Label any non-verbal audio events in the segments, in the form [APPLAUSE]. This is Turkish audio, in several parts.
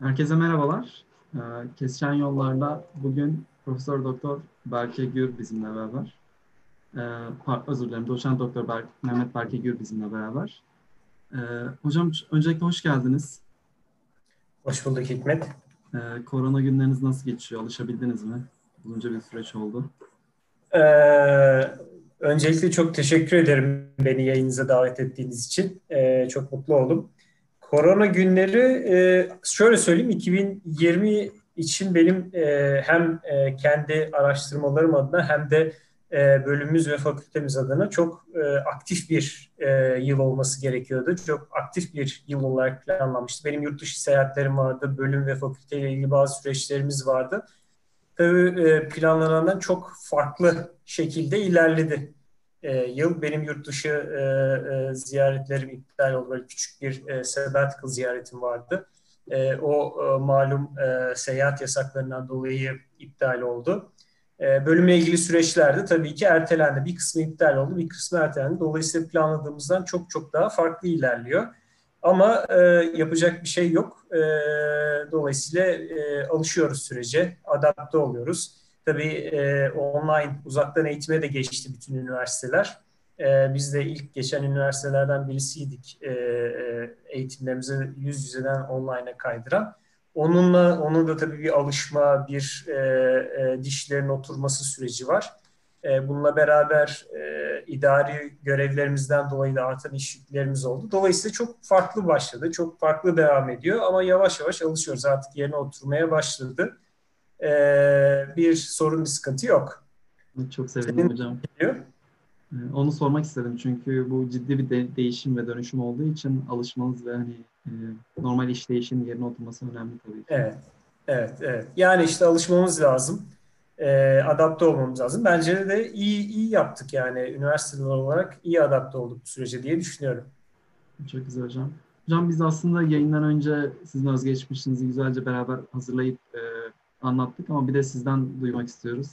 Herkese merhabalar. Ee, Kesişen Yollar'da bugün Profesör Doktor Berke Gür bizimle beraber. Ee, özür dilerim, Doçent Doktor Ber Mehmet Berke Gür bizimle beraber. Ee, hocam öncelikle hoş geldiniz. Hoş bulduk Hikmet. Korona günleriniz nasıl geçiyor? Alışabildiniz mi? Uzunca bir süreç oldu. Ee, öncelikle çok teşekkür ederim beni yayınınıza davet ettiğiniz için. Ee, çok mutlu oldum. Korona günleri e, şöyle söyleyeyim 2020 için benim e, hem e, kendi araştırmalarım adına hem de bölümümüz ve fakültemiz adına çok aktif bir yıl olması gerekiyordu. Çok aktif bir yıl olarak planlanmıştı. Benim yurt dışı seyahatlerim vardı, bölüm ve fakülteyle ilgili bazı süreçlerimiz vardı. Tabii planlanandan çok farklı şekilde ilerledi e, yıl benim yurt dışı e, e, ziyaretlerim iptal oldu. Böyle küçük bir e, sabbatical ziyaretim vardı. E, o e, malum e, seyahat yasaklarından dolayı iptal oldu. E, bölümle ilgili süreçlerde tabii ki ertelendi. Bir kısmı iptal oldu, bir kısmı ertelendi. Dolayısıyla planladığımızdan çok çok daha farklı ilerliyor. Ama e, yapacak bir şey yok. E, dolayısıyla e, alışıyoruz sürece, adapte oluyoruz. Tabii e, online, uzaktan eğitime de geçti bütün üniversiteler. E, biz de ilk geçen üniversitelerden birisiydik e, e, eğitimlerimizi yüz yüzeden online'a kaydıran. Onunla, onun da tabii bir alışma, bir e, e, dişlerin oturması süreci var. E, bununla beraber e, idari görevlerimizden dolayı da artan iş yüklerimiz oldu. Dolayısıyla çok farklı başladı, çok farklı devam ediyor ama yavaş yavaş alışıyoruz. Artık yerine oturmaya başladı e, bir sorun, bir sıkıntı yok. Çok sevindim Senin hocam. Geliyor? Ee, onu sormak istedim çünkü bu ciddi bir de- değişim ve dönüşüm olduğu için alışmanız ve hani e, normal işleyişin yerine oturması önemli tabii. Evet, evet, evet. Yani işte alışmamız lazım, e, adapte olmamız lazım. Bence de iyi iyi yaptık yani üniversiteler olarak iyi adapte olduk bu sürece diye düşünüyorum. Çok güzel hocam. Hocam biz aslında yayından önce sizin özgeçmişinizi güzelce beraber hazırlayıp e, anlattık ama bir de sizden duymak istiyoruz.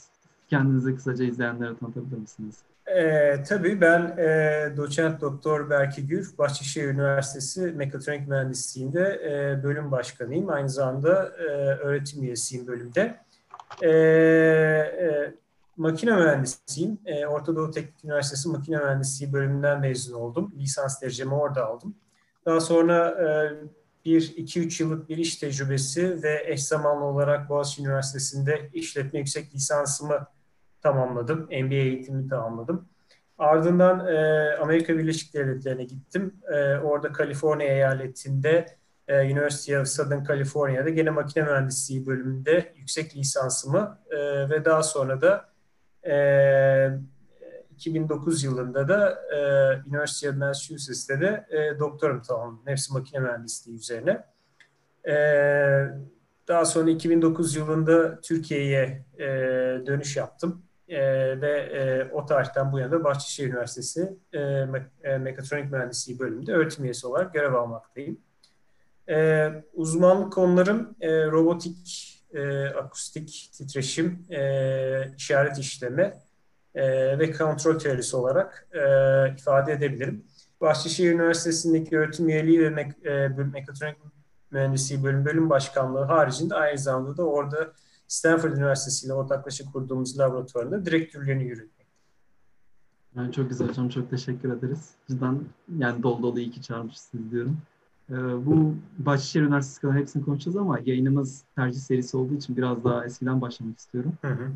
Kendinizi kısaca izleyenlere tanıtabilir misiniz? E, tabii ben e, doçent doktor Berki Gür, Bahçeşehir Üniversitesi Mekatronik Mühendisliği'nde e, bölüm başkanıyım. Aynı zamanda e, öğretim üyesiyim bölümde. E, e, makine mühendisiyim. E, Orta Doğu Teknik Üniversitesi Makine Mühendisliği bölümünden mezun oldum. Lisans derecemi orada aldım. Daha sonra e, bir iki üç yıllık bir iş tecrübesi ve eş zamanlı olarak Boğaziçi Üniversitesi'nde işletme yüksek lisansımı tamamladım. MBA eğitimimi tamamladım. Ardından e, Amerika Birleşik Devletleri'ne gittim. E, orada Kaliforniya eyaletinde e, University of Southern California'da gene makine mühendisliği bölümünde yüksek lisansımı e, ve daha sonra da e, 2009 yılında da e, University of Massachusetts'te de e, doktorum tamamladım. Hepsi makine mühendisliği üzerine. E, daha sonra 2009 yılında Türkiye'ye e, dönüş yaptım. E, ve e, o tarihten bu yana Bahçeşehir Üniversitesi e, e, Mekatronik Mühendisliği bölümünde öğretim üyesi olarak görev almaktayım. E, uzmanlık konularım e, robotik, e, akustik, titreşim, e, işaret işleme, e, ve kontrol teorisi olarak e, ifade edebilirim. Bahçeşehir Üniversitesi'ndeki öğretim üyeliği ve mek e, mekatronik mühendisliği bölüm bölüm başkanlığı haricinde aynı zamanda da orada Stanford Üniversitesi ile ortaklaşa kurduğumuz laboratuvarında direktörlüğünü yürütmek. Yani çok güzel hocam, çok teşekkür ederiz. Cidden yani dolu dolu iyi ki çağırmışsınız diyorum. Ee, bu Bahçeşehir Üniversitesi kadar hepsini konuşacağız ama yayınımız tercih serisi olduğu için biraz daha eskiden başlamak istiyorum. Hı hı.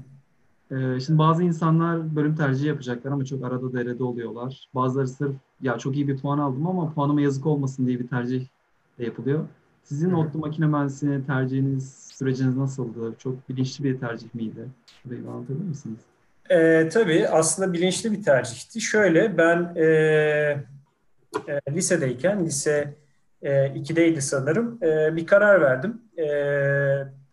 Ee, şimdi bazı insanlar bölüm tercihi yapacaklar ama çok arada derede oluyorlar. Bazıları sırf ya çok iyi bir puan aldım ama puanıma yazık olmasın diye bir tercih de yapılıyor. Sizin Hı. ODTÜ makine mühendisliğine tercihiniz, süreciniz nasıldı? Çok bilinçli bir tercih miydi? Burayı anlatabilir misiniz? E, tabii aslında bilinçli bir tercihti. Şöyle ben e, e, lisedeyken, lise e, 2'deydi sanırım, e, bir karar verdim. E,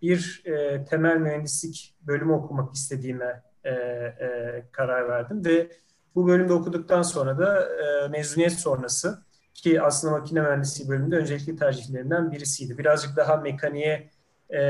bir e, temel mühendislik bölümü okumak istediğime e, e, karar verdim ve bu bölümde okuduktan sonra da e, mezuniyet sonrası ki aslında makine mühendisliği bölümünde öncelikli tercihlerinden birisiydi. Birazcık daha mekaniğe e,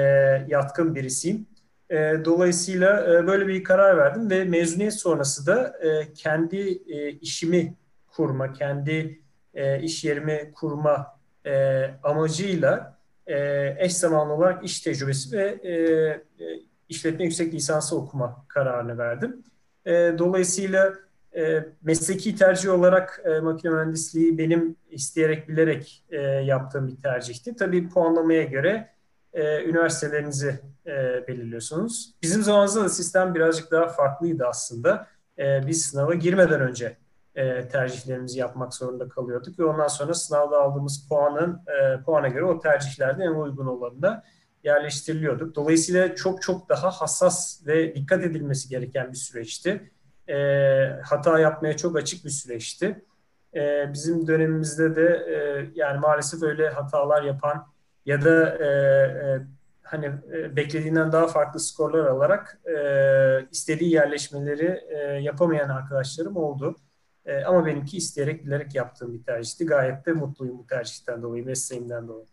yatkın birisiyim. E, dolayısıyla e, böyle bir karar verdim ve mezuniyet sonrası da e, kendi e, işimi kurma, kendi e, iş yerimi kurma e, amacıyla e, eş zamanlı olarak iş tecrübesi ve e, e, işletme yüksek lisansı okuma kararını verdim. E, dolayısıyla mesleki tercih olarak makine mühendisliği benim isteyerek bilerek yaptığım bir tercihti. Tabii puanlamaya göre üniversitelerinizi belirliyorsunuz. Bizim zamanımızda da sistem birazcık daha farklıydı aslında. Biz sınava girmeden önce e, tercihlerimizi yapmak zorunda kalıyorduk ve ondan sonra sınavda aldığımız puanın e, puana göre o tercihlerde en uygun olanında yerleştiriliyorduk. Dolayısıyla çok çok daha hassas ve dikkat edilmesi gereken bir süreçti. E, hata yapmaya çok açık bir süreçti. E, bizim dönemimizde de e, yani maalesef öyle hatalar yapan ya da e, e, hani e, beklediğinden daha farklı skorlar alarak e, istediği yerleşmeleri e, yapamayan arkadaşlarım oldu. E, ama benimki isteyerek bilerek yaptığım bir tercihti. Gayet de mutluyum bu tercihten dolayı, mesleğimden dolayı.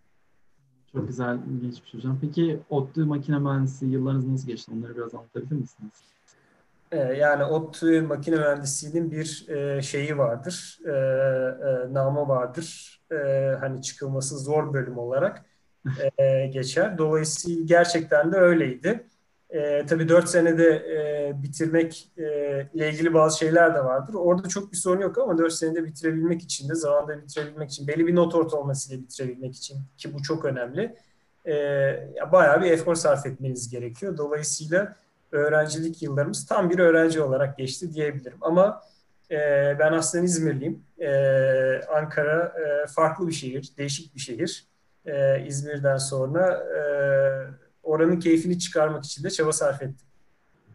Çok güzel, şey hocam. Peki ODTÜ makine mühendisi yıllarınız nasıl geçti? Onları biraz anlatabilir misiniz? E, yani ODTÜ makine mühendisliğinin bir e, şeyi vardır, e, e, namı vardır. E, hani çıkılması zor bölüm olarak e, geçer. Dolayısıyla gerçekten de öyleydi. E, tabii 4 senede e, bitirmek e, ile ilgili bazı şeyler de vardır. Orada çok bir sorun yok ama 4 senede bitirebilmek için de zamanda bitirebilmek için belli bir not ortalamasıyla bitirebilmek için ki bu çok önemli. E, bayağı bir efor sarf etmeniz gerekiyor. Dolayısıyla öğrencilik yıllarımız tam bir öğrenci olarak geçti diyebilirim. Ama e, ben aslında İzmirliyim. E, Ankara e, farklı bir şehir, değişik bir şehir. E, İzmir'den sonra e, oranın keyfini çıkarmak için de çaba sarf ettim.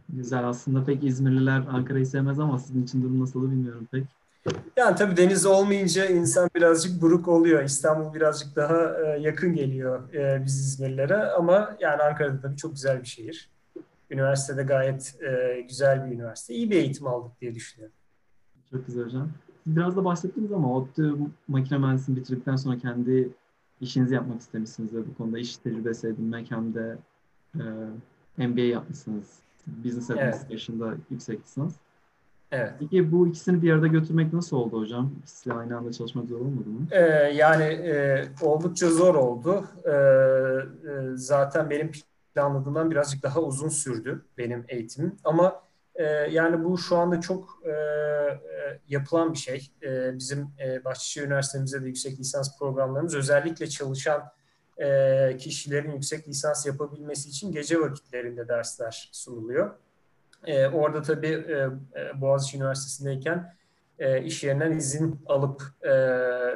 Güzel. Aslında pek İzmirliler Ankara'yı sevmez ama sizin için durum nasıl bilmiyorum pek. Yani tabii deniz olmayınca insan birazcık buruk oluyor. İstanbul birazcık daha e, yakın geliyor e, biz İzmirlilere ama yani Ankara'da tabii çok güzel bir şehir. Üniversitede gayet e, güzel bir üniversite. İyi bir eğitim aldık diye düşünüyorum. Çok güzel hocam. Biraz da bahsettiniz ama ODTÜ makine mühendisliğini bitirdikten sonra kendi işinizi yapmak istemişsiniz ve bu konuda iş tecrübesi edinmek hem de e, MBA yapmışsınız. Business Administration'da evet. yüksek lisans. Evet. Peki bu ikisini bir arada götürmek nasıl oldu hocam? İkisi aynı anda çalışmak zor olmadı mı? Ee, yani e, oldukça zor oldu. Ee, e, zaten benim planladığımdan birazcık daha uzun sürdü benim eğitimim. Ama e, yani bu şu anda çok e, e, yapılan bir şey. E, bizim e, Bahçeşehir Üniversitemizde de yüksek lisans programlarımız özellikle çalışan e, kişilerin yüksek lisans yapabilmesi için gece vakitlerinde dersler sunuluyor. E, orada tabii e, e Boğaziçi Üniversitesi'ndeyken e, iş yerinden izin alıp e,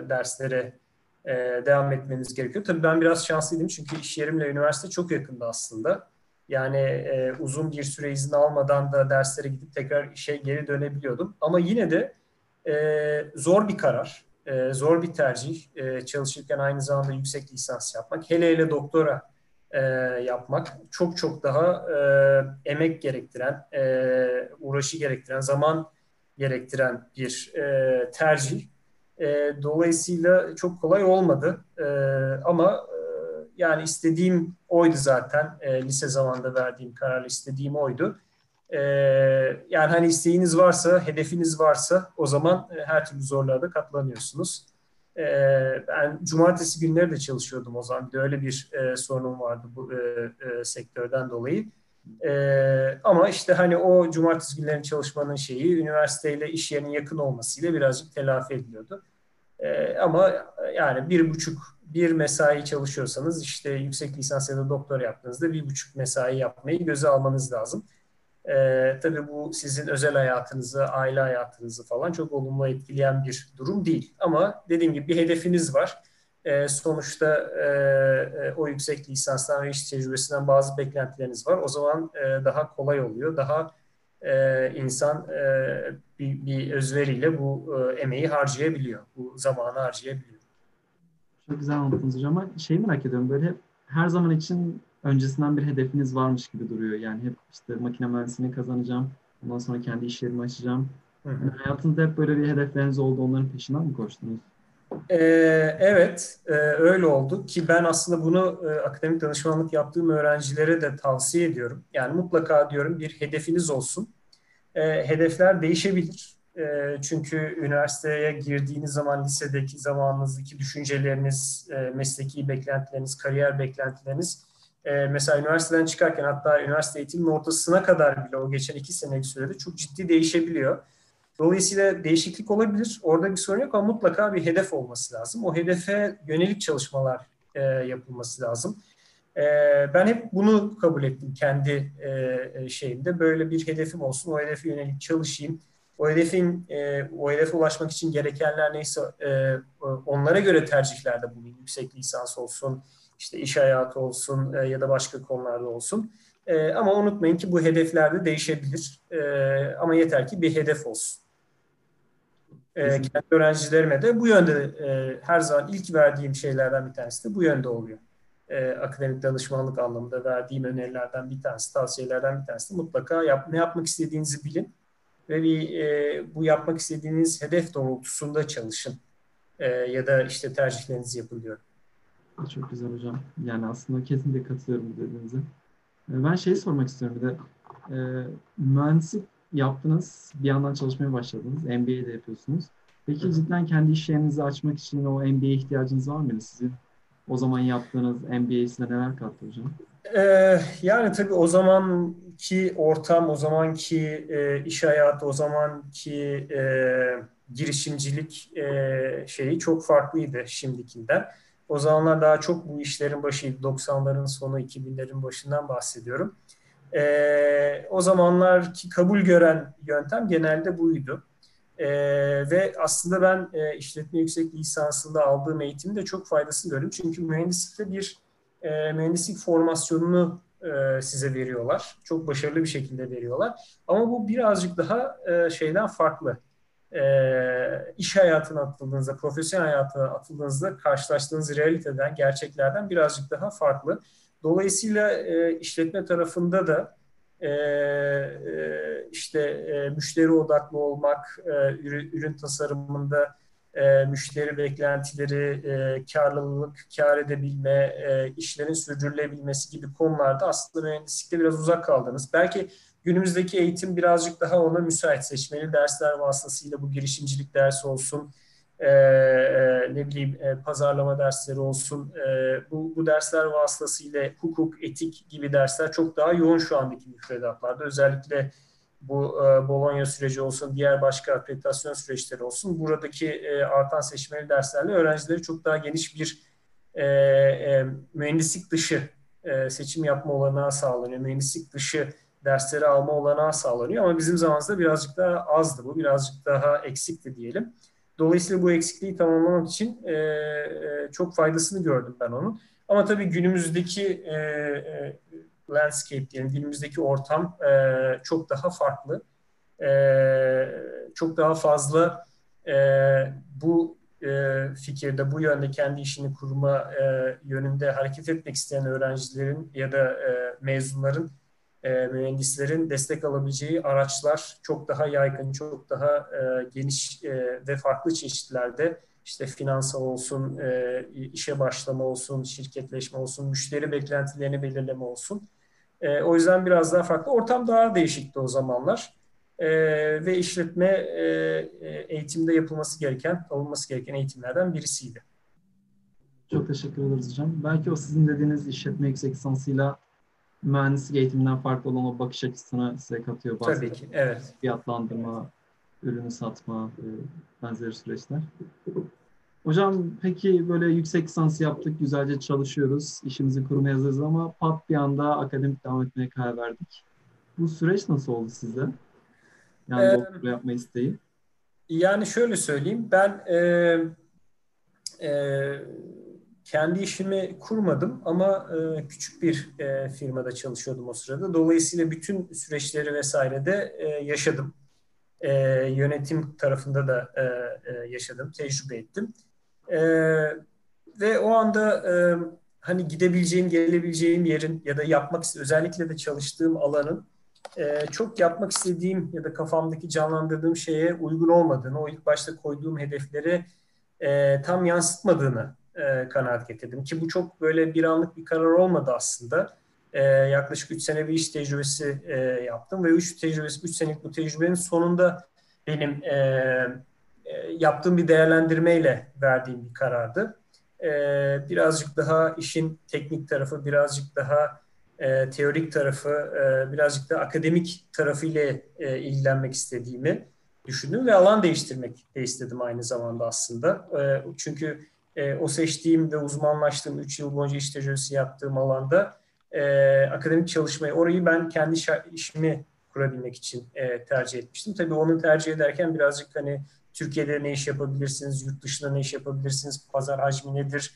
derslere e, devam etmeniz gerekiyor. Tabii ben biraz şanslıydım çünkü iş yerimle üniversite çok yakındı aslında. Yani e, uzun bir süre izin almadan da derslere gidip tekrar işe geri dönebiliyordum. Ama yine de e, zor bir karar, e, zor bir tercih. E, çalışırken aynı zamanda yüksek lisans yapmak, hele hele doktora e, yapmak çok çok daha e, emek gerektiren, e, uğraşı gerektiren, zaman gerektiren bir e, tercih. E, dolayısıyla çok kolay olmadı. E, ama yani istediğim oydu zaten. E, lise zamanında verdiğim karar istediğim oydu. E, yani hani isteğiniz varsa, hedefiniz varsa o zaman e, her türlü zorluğa da katlanıyorsunuz. E, ben cumartesi günleri de çalışıyordum o zaman. Bir de öyle bir e, sorunum vardı bu e, e, sektörden dolayı. E, ama işte hani o cumartesi günlerin çalışmanın şeyi üniversiteyle iş yerinin yakın olmasıyla birazcık telafi ediliyordu. E, ama yani bir buçuk bir mesai çalışıyorsanız işte yüksek lisans ya da doktor yaptığınızda bir buçuk mesai yapmayı göze almanız lazım. Ee, tabii bu sizin özel hayatınızı, aile hayatınızı falan çok olumlu etkileyen bir durum değil. Ama dediğim gibi bir hedefiniz var. Ee, sonuçta e, e o yüksek lisanstan ve iş tecrübesinden bazı beklentileriniz var. O zaman e, daha kolay oluyor. Daha e, insan e, bir, bir özveriyle bu e, emeği harcayabiliyor. Bu zamanı harcayabiliyor. Çok güzel anlattınız hocam ama şey merak ediyorum böyle her zaman için öncesinden bir hedefiniz varmış gibi duruyor. Yani hep işte makine mühendisliğini kazanacağım. Ondan sonra kendi iş yerimi açacağım. Yani hayatınızda hep böyle bir hedefleriniz oldu. Onların peşinden mi koştunuz? Ee, evet, e, öyle oldu ki ben aslında bunu e, akademik danışmanlık yaptığım öğrencilere de tavsiye ediyorum. Yani mutlaka diyorum bir hedefiniz olsun. E, hedefler değişebilir E, çünkü üniversiteye girdiğiniz zaman lisedeki zamanınızdaki düşünceleriniz, e, mesleki beklentileriniz, kariyer beklentileriniz e, mesela üniversiteden çıkarken hatta üniversite eğitiminin ortasına kadar bile o geçen iki senelik sürede çok ciddi değişebiliyor. Dolayısıyla değişiklik olabilir. Orada bir sorun yok ama mutlaka bir hedef olması lazım. O hedefe yönelik çalışmalar e, yapılması lazım. E, ben hep bunu kabul ettim kendi e, şeyimde. Böyle bir hedefim olsun. O hedefe yönelik çalışayım. O hedefin e, o hedefe ulaşmak için gerekenler neyse e, onlara göre tercihlerde bulunayım. Yüksek lisans olsun, işte iş hayatı olsun e, ya da başka konularda olsun. E, ama unutmayın ki bu hedefler de değişebilir. E, ama yeter ki bir hedef olsun. E, kendi öğrencilerime de bu yönde e, her zaman ilk verdiğim şeylerden bir tanesi de bu yönde oluyor. E, akademik danışmanlık anlamında verdiğim önerilerden bir tanesi, tavsiyelerden bir tanesi mutlaka yap, ne yapmak istediğinizi bilin ve bir e, bu yapmak istediğiniz hedef doğrultusunda çalışın e, ya da işte tercihlerinizi yapın diyorum. Çok güzel hocam. Yani aslında kesinlikle katılıyorum dediğinize. E, ben şeyi sormak istiyorum bir de. E, mühendislik yaptınız, bir yandan çalışmaya başladınız. MBA de yapıyorsunuz. Peki cidden kendi iş yerinizi açmak için o MBA ihtiyacınız var mıydı sizin? O zaman yaptığınız MBA size neler kattı hocam? Ee, yani tabii o zamanki ortam, o zamanki e, iş hayatı, o zamanki e, girişimcilik e, şeyi çok farklıydı şimdikinden. O zamanlar daha çok bu işlerin başıydı. 90'ların sonu, 2000'lerin başından bahsediyorum. O zamanlarki kabul gören yöntem genelde buydu. E, ve aslında ben e, işletme yüksek lisansında aldığım eğitimin de çok faydasını gördüm. Çünkü mühendislikte bir e, mühendislik formasyonunu e, size veriyorlar. Çok başarılı bir şekilde veriyorlar. Ama bu birazcık daha e, şeyden farklı. E, iş hayatına atıldığınızda, profesyonel hayatına atıldığınızda karşılaştığınız realiteden, gerçeklerden birazcık daha farklı. Dolayısıyla e, işletme tarafında da e, e, işte e, müşteri odaklı olmak, e, ürün, tasarımında e, müşteri beklentileri, karlılık, kar edebilme, işlerin sürdürülebilmesi gibi konularda aslında mühendislikte biraz uzak kaldınız. Belki günümüzdeki eğitim birazcık daha ona müsait. Seçmeli dersler vasıtasıyla bu girişimcilik dersi olsun, e, e, ne bileyim e, pazarlama dersleri olsun. E, bu, bu dersler vasıtasıyla hukuk, etik gibi dersler çok daha yoğun şu andaki müfredatlarda. Özellikle bu e, Bologna süreci olsun, diğer başka akreditasyon süreçleri olsun. Buradaki e, artan seçmeli derslerle öğrencileri çok daha geniş bir e, e, mühendislik dışı e, seçim yapma olanağı sağlanıyor. Mühendislik dışı dersleri alma olanağı sağlanıyor ama bizim zamanımızda birazcık daha azdı bu, birazcık daha eksikti diyelim. Dolayısıyla bu eksikliği tamamlamak için e, e, çok faydasını gördüm ben onun. Ama tabii günümüzdeki e, e, landscape diyelim, günümüzdeki ortam e, çok daha farklı. E, çok daha fazla e, bu e, fikirde, bu yönde kendi işini kurma e, yönünde hareket etmek isteyen öğrencilerin ya da e, mezunların e, mühendislerin destek alabileceği araçlar çok daha yaygın, çok daha e, geniş e, ve farklı çeşitlerde işte finansal olsun, e, işe başlama olsun, şirketleşme olsun, müşteri beklentilerini belirleme olsun. E, o yüzden biraz daha farklı. Ortam daha değişikti o zamanlar. E, ve işletme e, e eğitimde yapılması gereken, alınması gereken eğitimlerden birisiydi. Çok teşekkür ederiz hocam. Belki o sizin dediğiniz işletme yüksek lisansıyla mühendislik eğitiminden farklı olan o bakış açısını size katıyor. Bazen. Tabii ki, evet. Fiyatlandırma, ürünü satma, e, benzeri süreçler. Hocam peki böyle yüksek lisans yaptık, güzelce çalışıyoruz, işimizi kurmaya hazırız ama pat bir anda akademik devam etmeye karar verdik. Bu süreç nasıl oldu sizde? Yani ee, doktora yapma isteği. Yani şöyle söyleyeyim, ben e, e, kendi işimi kurmadım ama e, küçük bir e, firmada çalışıyordum o sırada. Dolayısıyla bütün süreçleri vesaire de e, yaşadım. E, yönetim tarafında da e, e, yaşadım, tecrübe ettim. E, ve o anda e, hani gidebileceğim, gelebileceğim yerin ya da yapmak özellikle de çalıştığım alanın e, çok yapmak istediğim ya da kafamdaki canlandırdığım şeye uygun olmadığını, o ilk başta koyduğum hedefleri e, tam yansıtmadığını e, kanaat getirdim. Ki bu çok böyle bir anlık bir karar olmadı aslında. E, yaklaşık 3 sene bir iş tecrübesi e, yaptım ve 3 tecrübesi, 3 senelik bu tecrübenin sonunda benim e, e, yaptığım bir değerlendirmeyle verdiğim bir karardı. E, birazcık daha işin teknik tarafı, birazcık daha e, teorik tarafı, e, birazcık da akademik tarafıyla e, ilgilenmek istediğimi düşündüm ve alan değiştirmek de istedim aynı zamanda aslında. E, çünkü e, o seçtiğim ve uzmanlaştığım 3 yıl boyunca iş tecrübesi yaptığım alanda e, akademik çalışmayı, orayı ben kendi işimi kurabilmek için e, tercih etmiştim. Tabii onu tercih ederken birazcık hani Türkiye'de ne iş yapabilirsiniz, yurt dışında ne iş yapabilirsiniz, pazar hacmi nedir,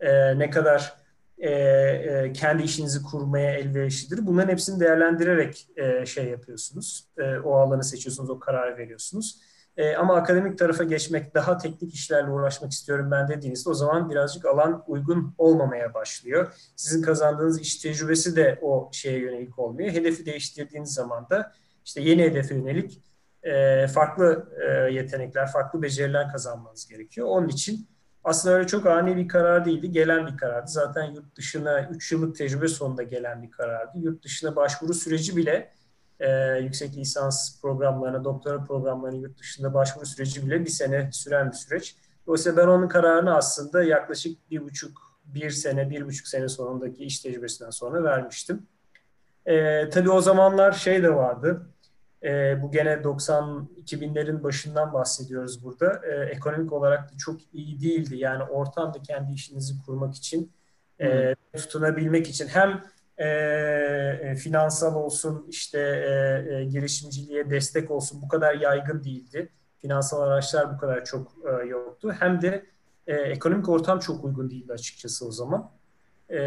e, ne kadar e, e, kendi işinizi kurmaya elverişlidir. Bunların hepsini değerlendirerek e, şey yapıyorsunuz. E, o alanı seçiyorsunuz, o kararı veriyorsunuz. E, ama akademik tarafa geçmek, daha teknik işlerle uğraşmak istiyorum ben dediğinizde o zaman birazcık alan uygun olmamaya başlıyor. Sizin kazandığınız iş tecrübesi de o şeye yönelik olmuyor. Hedefi değiştirdiğiniz zaman da işte yeni hedefe yönelik e, farklı e, yetenekler, farklı beceriler kazanmanız gerekiyor. Onun için aslında öyle çok ani bir karar değildi, gelen bir karardı. Zaten yurt dışına 3 yıllık tecrübe sonunda gelen bir karardı. Yurt dışına başvuru süreci bile e, yüksek lisans programlarına, doktora programlarına yurt dışında başvuru süreci bile bir sene süren bir süreç. Dolayısıyla ben onun kararını aslında yaklaşık bir buçuk, bir sene, bir buçuk sene sonundaki iş tecrübesinden sonra vermiştim. E, tabii o zamanlar şey de vardı. E, bu gene 90-2000'lerin başından bahsediyoruz burada. E, ekonomik olarak da çok iyi değildi. Yani ortamda kendi işinizi kurmak için, e, tutunabilmek için hem e, finansal olsun, işte e, e, girişimciliğe destek olsun bu kadar yaygın değildi. Finansal araçlar bu kadar çok e, yoktu. Hem de e, ekonomik ortam çok uygun değildi açıkçası o zaman. E,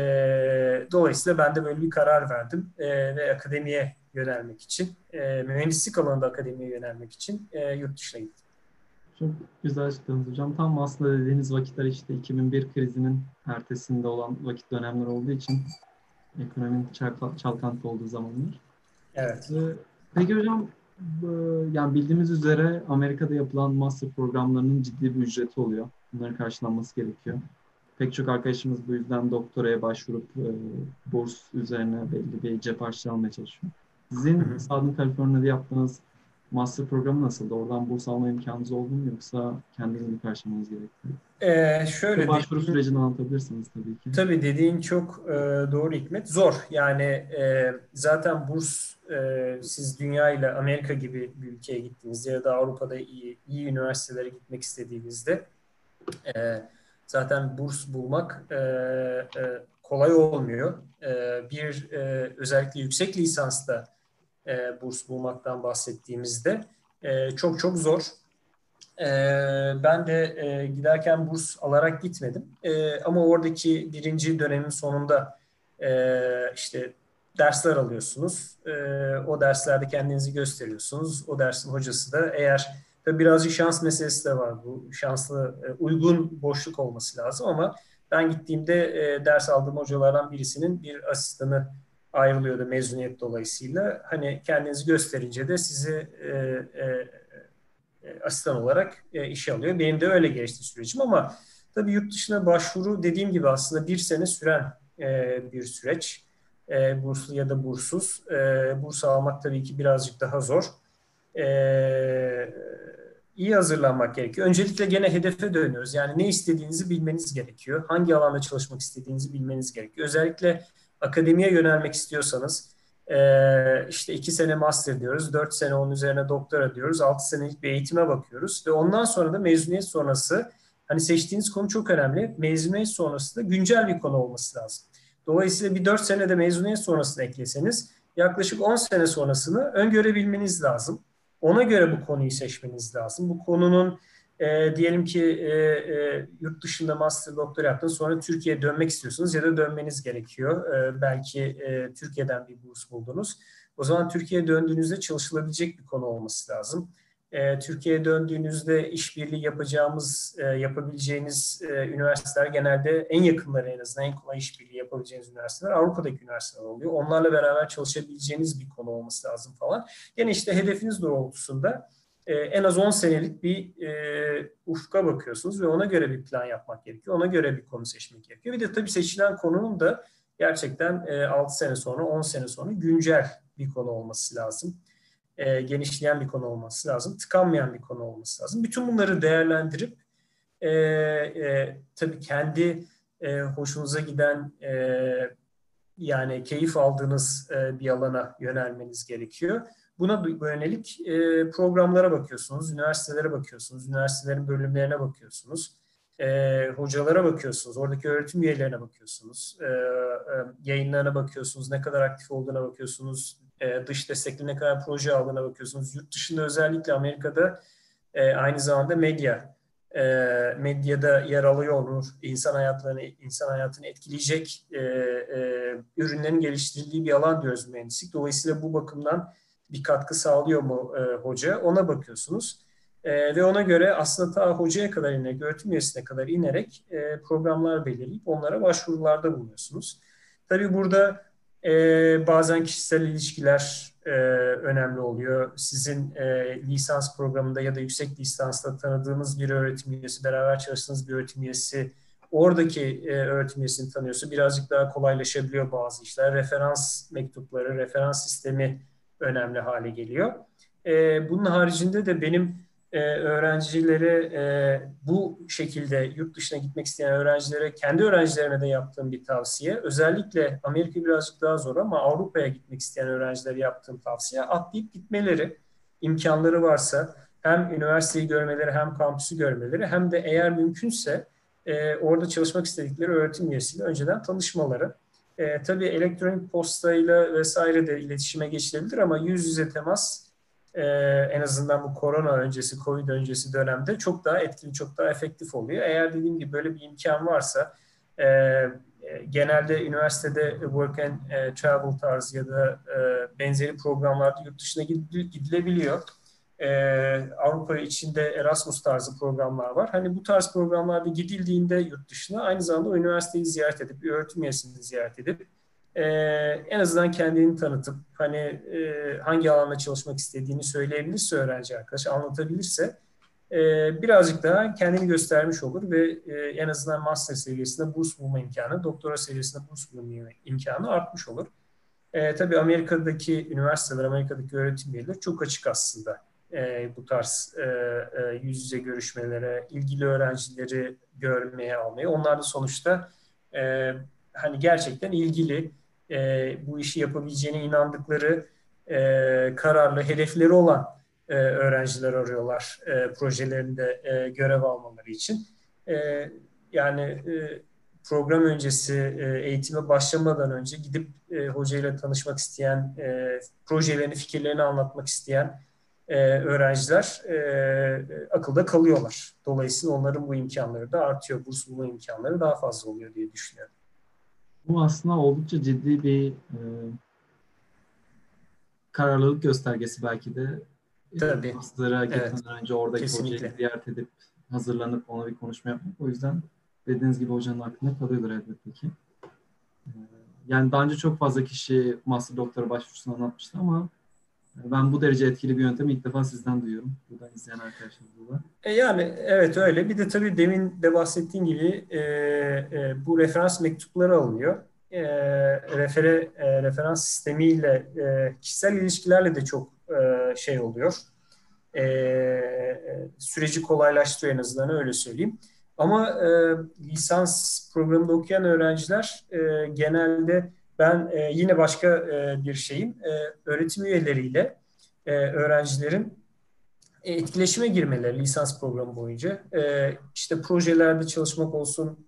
dolayısıyla ben de böyle bir karar verdim e, ve akademiye yönelmek için, e, mühendislik alanında akademiye yönelmek için e, yurt dışına gittim. Çok güzel açıkladınız hocam. Tam aslında dediğiniz vakitler işte 2001 krizinin ertesinde olan vakit dönemler olduğu için ekonominin çalkantı olduğu zamanlar. Evet. Ee, peki hocam yani bildiğimiz üzere Amerika'da yapılan master programlarının ciddi bir ücreti oluyor. Bunların karşılanması gerekiyor. Pek çok arkadaşımız bu yüzden doktoraya başvurup e, burs üzerine belli bir cep harçlığı almaya çalışıyor. Sizin Southern California'da yaptığınız master programı nasıldı? Oradan burs alma imkanınız oldu mu yoksa kendiniz mi karşılamanız gerekti? Ee, şöyle başvuru dediğin, sürecini anlatabilirsiniz tabii ki. Tabii dediğin çok e, doğru Hikmet. Zor. Yani e, zaten burs e, siz dünya ile Amerika gibi bir ülkeye gittiğinizde ya da Avrupa'da iyi, iyi üniversitelere gitmek istediğinizde e, zaten burs bulmak e, e, kolay olmuyor. E, bir e, özellikle yüksek lisansta e, burs bulmaktan bahsettiğimizde e, çok çok zor. E, ben de e, giderken burs alarak gitmedim. E, ama oradaki birinci dönemin sonunda e, işte dersler alıyorsunuz. E, o derslerde kendinizi gösteriyorsunuz. O dersin hocası da eğer tabii birazcık şans meselesi de var. Bu şanslı, e, uygun boşluk olması lazım ama ben gittiğimde e, ders aldığım hocalardan birisinin bir asistanı ayrılıyordu mezuniyet dolayısıyla. Hani kendinizi gösterince de sizi e, e, e, asistan olarak e, işe alıyor. Benim de öyle geçti sürecim ama tabii yurt dışına başvuru dediğim gibi aslında bir sene süren e, bir süreç. E, burslu ya da bursuz. E, burs almak tabii ki birazcık daha zor. E, iyi hazırlanmak gerekiyor. Öncelikle gene hedefe dönüyoruz. Yani ne istediğinizi bilmeniz gerekiyor. Hangi alanda çalışmak istediğinizi bilmeniz gerekiyor. Özellikle akademiye yönelmek istiyorsanız e, işte iki sene master diyoruz, dört sene onun üzerine doktora diyoruz, altı senelik bir eğitime bakıyoruz ve ondan sonra da mezuniyet sonrası hani seçtiğiniz konu çok önemli. Mezuniyet sonrası da güncel bir konu olması lazım. Dolayısıyla bir dört senede mezuniyet sonrasını ekleseniz yaklaşık on sene sonrasını öngörebilmeniz lazım. Ona göre bu konuyu seçmeniz lazım. Bu konunun e, diyelim ki e, e, yurt dışında master doktor yaptınız sonra Türkiye'ye dönmek istiyorsunuz ya da dönmeniz gerekiyor. E, belki e, Türkiye'den bir burs buldunuz. O zaman Türkiye'ye döndüğünüzde çalışılabilecek bir konu olması lazım. E, Türkiye'ye döndüğünüzde işbirliği yapacağımız, e, yapabileceğiniz e, üniversiteler genelde en yakınları en azından en kolay işbirliği yapabileceğiniz üniversiteler Avrupa'daki üniversiteler oluyor. Onlarla beraber çalışabileceğiniz bir konu olması lazım falan. Yani işte hedefiniz doğrultusunda e, en az 10 senelik bir e, ufka bakıyorsunuz ve ona göre bir plan yapmak gerekiyor. Ona göre bir konu seçmek gerekiyor. Bir de tabii seçilen konunun da gerçekten e, 6 sene sonra, 10 sene sonra güncel bir konu olması lazım. e, genişleyen bir konu olması lazım. Tıkanmayan bir konu olması lazım. Bütün bunları değerlendirip e, e, tabii kendi e, hoşunuza giden e, yani keyif aldığınız e, bir alana yönelmeniz gerekiyor. Buna yönelik e, programlara bakıyorsunuz, üniversitelere bakıyorsunuz, üniversitelerin bölümlerine bakıyorsunuz, e, hocalara bakıyorsunuz, oradaki öğretim üyelerine bakıyorsunuz, e, e, yayınlarına bakıyorsunuz, ne kadar aktif olduğuna bakıyorsunuz, e, dış destekli ne kadar proje aldığına bakıyorsunuz. Yurt dışında özellikle Amerika'da e, aynı zamanda medya e, medyada yer alıyor olur. İnsan hayatlarını insan hayatını etkileyecek e, e, ürünlerin geliştirildiği bir alan diyoruz mühendislik. Dolayısıyla bu bakımdan bir katkı sağlıyor mu e, hoca? Ona bakıyorsunuz. E, ve ona göre aslında ta hocaya kadar inerek, öğretim üyesine kadar inerek e, programlar belirleyip onlara başvurularda bulunuyorsunuz. Tabii burada e, bazen kişisel ilişkiler e, önemli oluyor. Sizin e, lisans programında ya da yüksek lisansta tanıdığınız bir öğretim üyesi, beraber çalıştığınız bir öğretim üyesi oradaki e, öğretim üyesini tanıyorsa birazcık daha kolaylaşabiliyor bazı işler. Referans mektupları, referans sistemi önemli hale geliyor. E, bunun haricinde de benim e, öğrencilere e, bu şekilde yurt dışına gitmek isteyen öğrencilere kendi öğrencilerime de yaptığım bir tavsiye. Özellikle Amerika birazcık daha zor ama Avrupa'ya gitmek isteyen öğrencilere yaptığım tavsiye atlayıp gitmeleri imkanları varsa hem üniversiteyi görmeleri hem kampüsü görmeleri hem de eğer mümkünse e, orada çalışmak istedikleri öğretim üyesiyle önceden tanışmaları. E, tabii elektronik postayla vesaire de iletişime geçilebilir ama yüz yüze temas e, en azından bu korona öncesi, covid öncesi dönemde çok daha etkili, çok daha efektif oluyor. Eğer dediğim gibi böyle bir imkan varsa e, genelde üniversitede work and e, travel tarzı ya da e, benzeri programlarda yurt dışına gidilebiliyor. E, Avrupa içinde Erasmus tarzı programlar var. Hani bu tarz programlarda gidildiğinde yurt dışına aynı zamanda üniversiteyi ziyaret edip, bir öğretim üyesini ziyaret edip e, en azından kendini tanıtıp hani e, hangi alanda çalışmak istediğini söyleyebilirse öğrenci arkadaş anlatabilirse e, birazcık daha kendini göstermiş olur ve e, en azından master seviyesinde burs bulma imkanı, doktora seviyesinde burs bulma imkanı artmış olur. E, tabii Amerika'daki üniversiteler, Amerika'daki öğretim üyeleri çok açık aslında e, bu tarz e, e, yüz yüze görüşmelere, ilgili öğrencileri görmeye almaya. Onlar da sonuçta e, hani gerçekten ilgili e, bu işi yapabileceğine inandıkları e, kararlı hedefleri olan e, öğrenciler arıyorlar e, projelerinde e, görev almaları için. E, yani e, program öncesi e, eğitime başlamadan önce gidip e, hocayla tanışmak isteyen, e, projelerini, fikirlerini anlatmak isteyen e, öğrenciler e, akılda kalıyorlar. Dolayısıyla onların bu imkanları da artıyor. Burs bulma imkanları daha fazla oluyor diye düşünüyorum. Bu aslında oldukça ciddi bir e, kararlılık göstergesi belki de. Tabii. Master'a gitmeden evet. önce oradaki Kesinlikle. hocayı ziyaret edip hazırlanıp ona bir konuşma yapmak. O yüzden dediğiniz gibi hocanın aklında kalıyordur elbette ki. E, yani daha önce çok fazla kişi master doktora başvurusunu anlatmıştı ama ben bu derece etkili bir yöntemi ilk defa sizden duyuyorum. Buradan izleyen arkadaşlar da. E yani evet öyle. Bir de tabii demin de bahsettiğim gibi e, e, bu referans mektupları alınıyor. E, refere, e, referans sistemiyle e, kişisel ilişkilerle de çok e, şey oluyor. E, süreci kolaylaştırıyor en azından öyle söyleyeyim. Ama e, lisans programında okuyan öğrenciler e, genelde ben e, yine başka e, bir şeyim. E, öğretim üyeleriyle e, öğrencilerin e, etkileşime girmeleri lisans programı boyunca. E, işte projelerde çalışmak olsun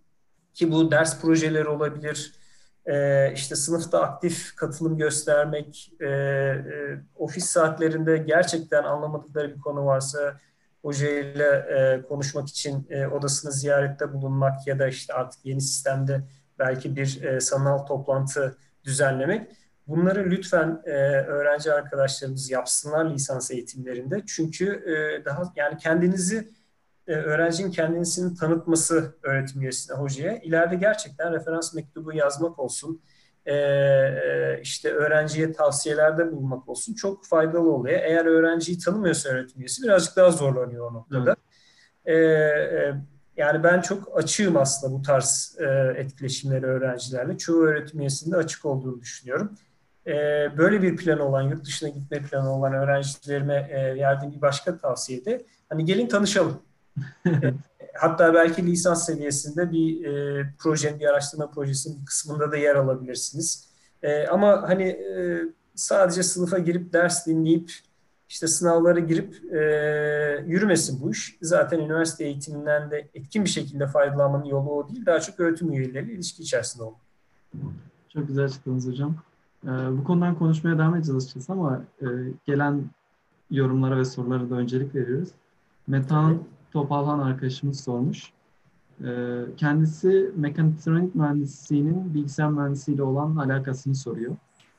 ki bu ders projeleri olabilir. E, işte sınıfta aktif katılım göstermek, e, e, ofis saatlerinde gerçekten anlamadıkları bir konu varsa hocayla e, konuşmak için e, odasını ziyarette bulunmak ya da işte artık yeni sistemde belki bir e, sanal toplantı düzenlemek. Bunları lütfen e, öğrenci arkadaşlarımız yapsınlar lisans eğitimlerinde. Çünkü e, daha yani kendinizi e, öğrencinin kendisini tanıtması öğretim üyesine, hocaya. ileride gerçekten referans mektubu yazmak olsun, e, e, işte öğrenciye tavsiyelerde bulunmak olsun çok faydalı oluyor. Eğer öğrenciyi tanımıyorsa öğretim üyesi birazcık daha zorlanıyor o noktada. Evet. E, e, yani ben çok açığım aslında bu tarz e, etkileşimleri öğrencilerle. Çoğu öğretim üyesinde açık olduğunu düşünüyorum. E, böyle bir plan olan, yurt dışına gitme planı olan öğrencilerime e, verdiğim bir başka tavsiye de hani gelin tanışalım. [LAUGHS] Hatta belki lisans seviyesinde bir e, projenin, bir araştırma projesinin bir kısmında da yer alabilirsiniz. E, ama hani e, sadece sınıfa girip ders dinleyip işte sınavlara girip e, yürümesin bu iş. Zaten üniversite eğitiminden de etkin bir şekilde faydalanmanın yolu o değil. Daha çok öğretim üyeleriyle ilişki içerisinde olmak. Çok güzel açıkladınız hocam. Ee, bu konudan konuşmaya devam edeceğiz ama e, gelen yorumlara ve sorulara da öncelik veriyoruz. Metan Topalhan arkadaşımız sormuş. Ee, kendisi mekatronik mühendisliğinin bilgisayar mühendisliğiyle olan alakasını soruyor.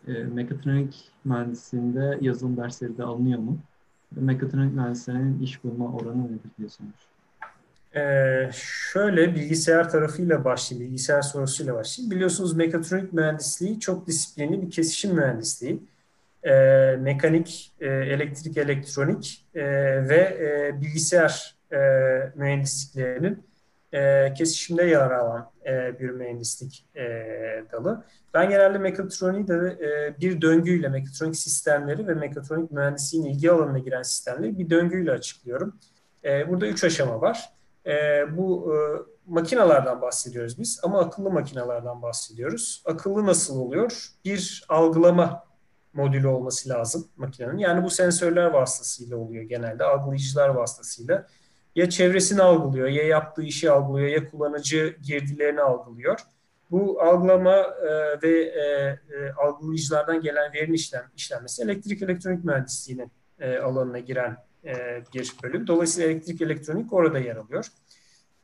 Ee, mekatronik mühendisliğinde yazılım dersleri de alınıyor mu? Mekatronik mühendislerinin iş bulma oranı nedir diye sormuş. Ee, şöyle bilgisayar tarafıyla başlayayım, bilgisayar sorusuyla başlayayım. Biliyorsunuz mekatronik mühendisliği çok disiplinli bir kesişim mühendisliği. Ee, mekanik, e, elektrik, elektronik e, ve e, bilgisayar e, mühendisliklerinin e, kesişimde yer alan e, bir mühendislik e, dalı. Ben genelde mekatroniği de e, bir döngüyle, mekatronik sistemleri ve mekatronik mühendisliğin ilgi alanına giren sistemleri bir döngüyle açıklıyorum. E, burada üç aşama var. E, bu e, makinalardan bahsediyoruz biz ama akıllı makinalardan bahsediyoruz. Akıllı nasıl oluyor? Bir algılama modülü olması lazım makinenin. Yani bu sensörler vasıtasıyla oluyor genelde, algılayıcılar vasıtasıyla ya çevresini algılıyor, ya yaptığı işi algılıyor, ya kullanıcı girdilerini algılıyor. Bu algılama e, ve e, e, algılayıcılardan gelen verinin işlem, işlenmesi elektrik elektronik mühendisliğinin e, alanına giren e, bir bölüm. Dolayısıyla elektrik elektronik orada yer alıyor.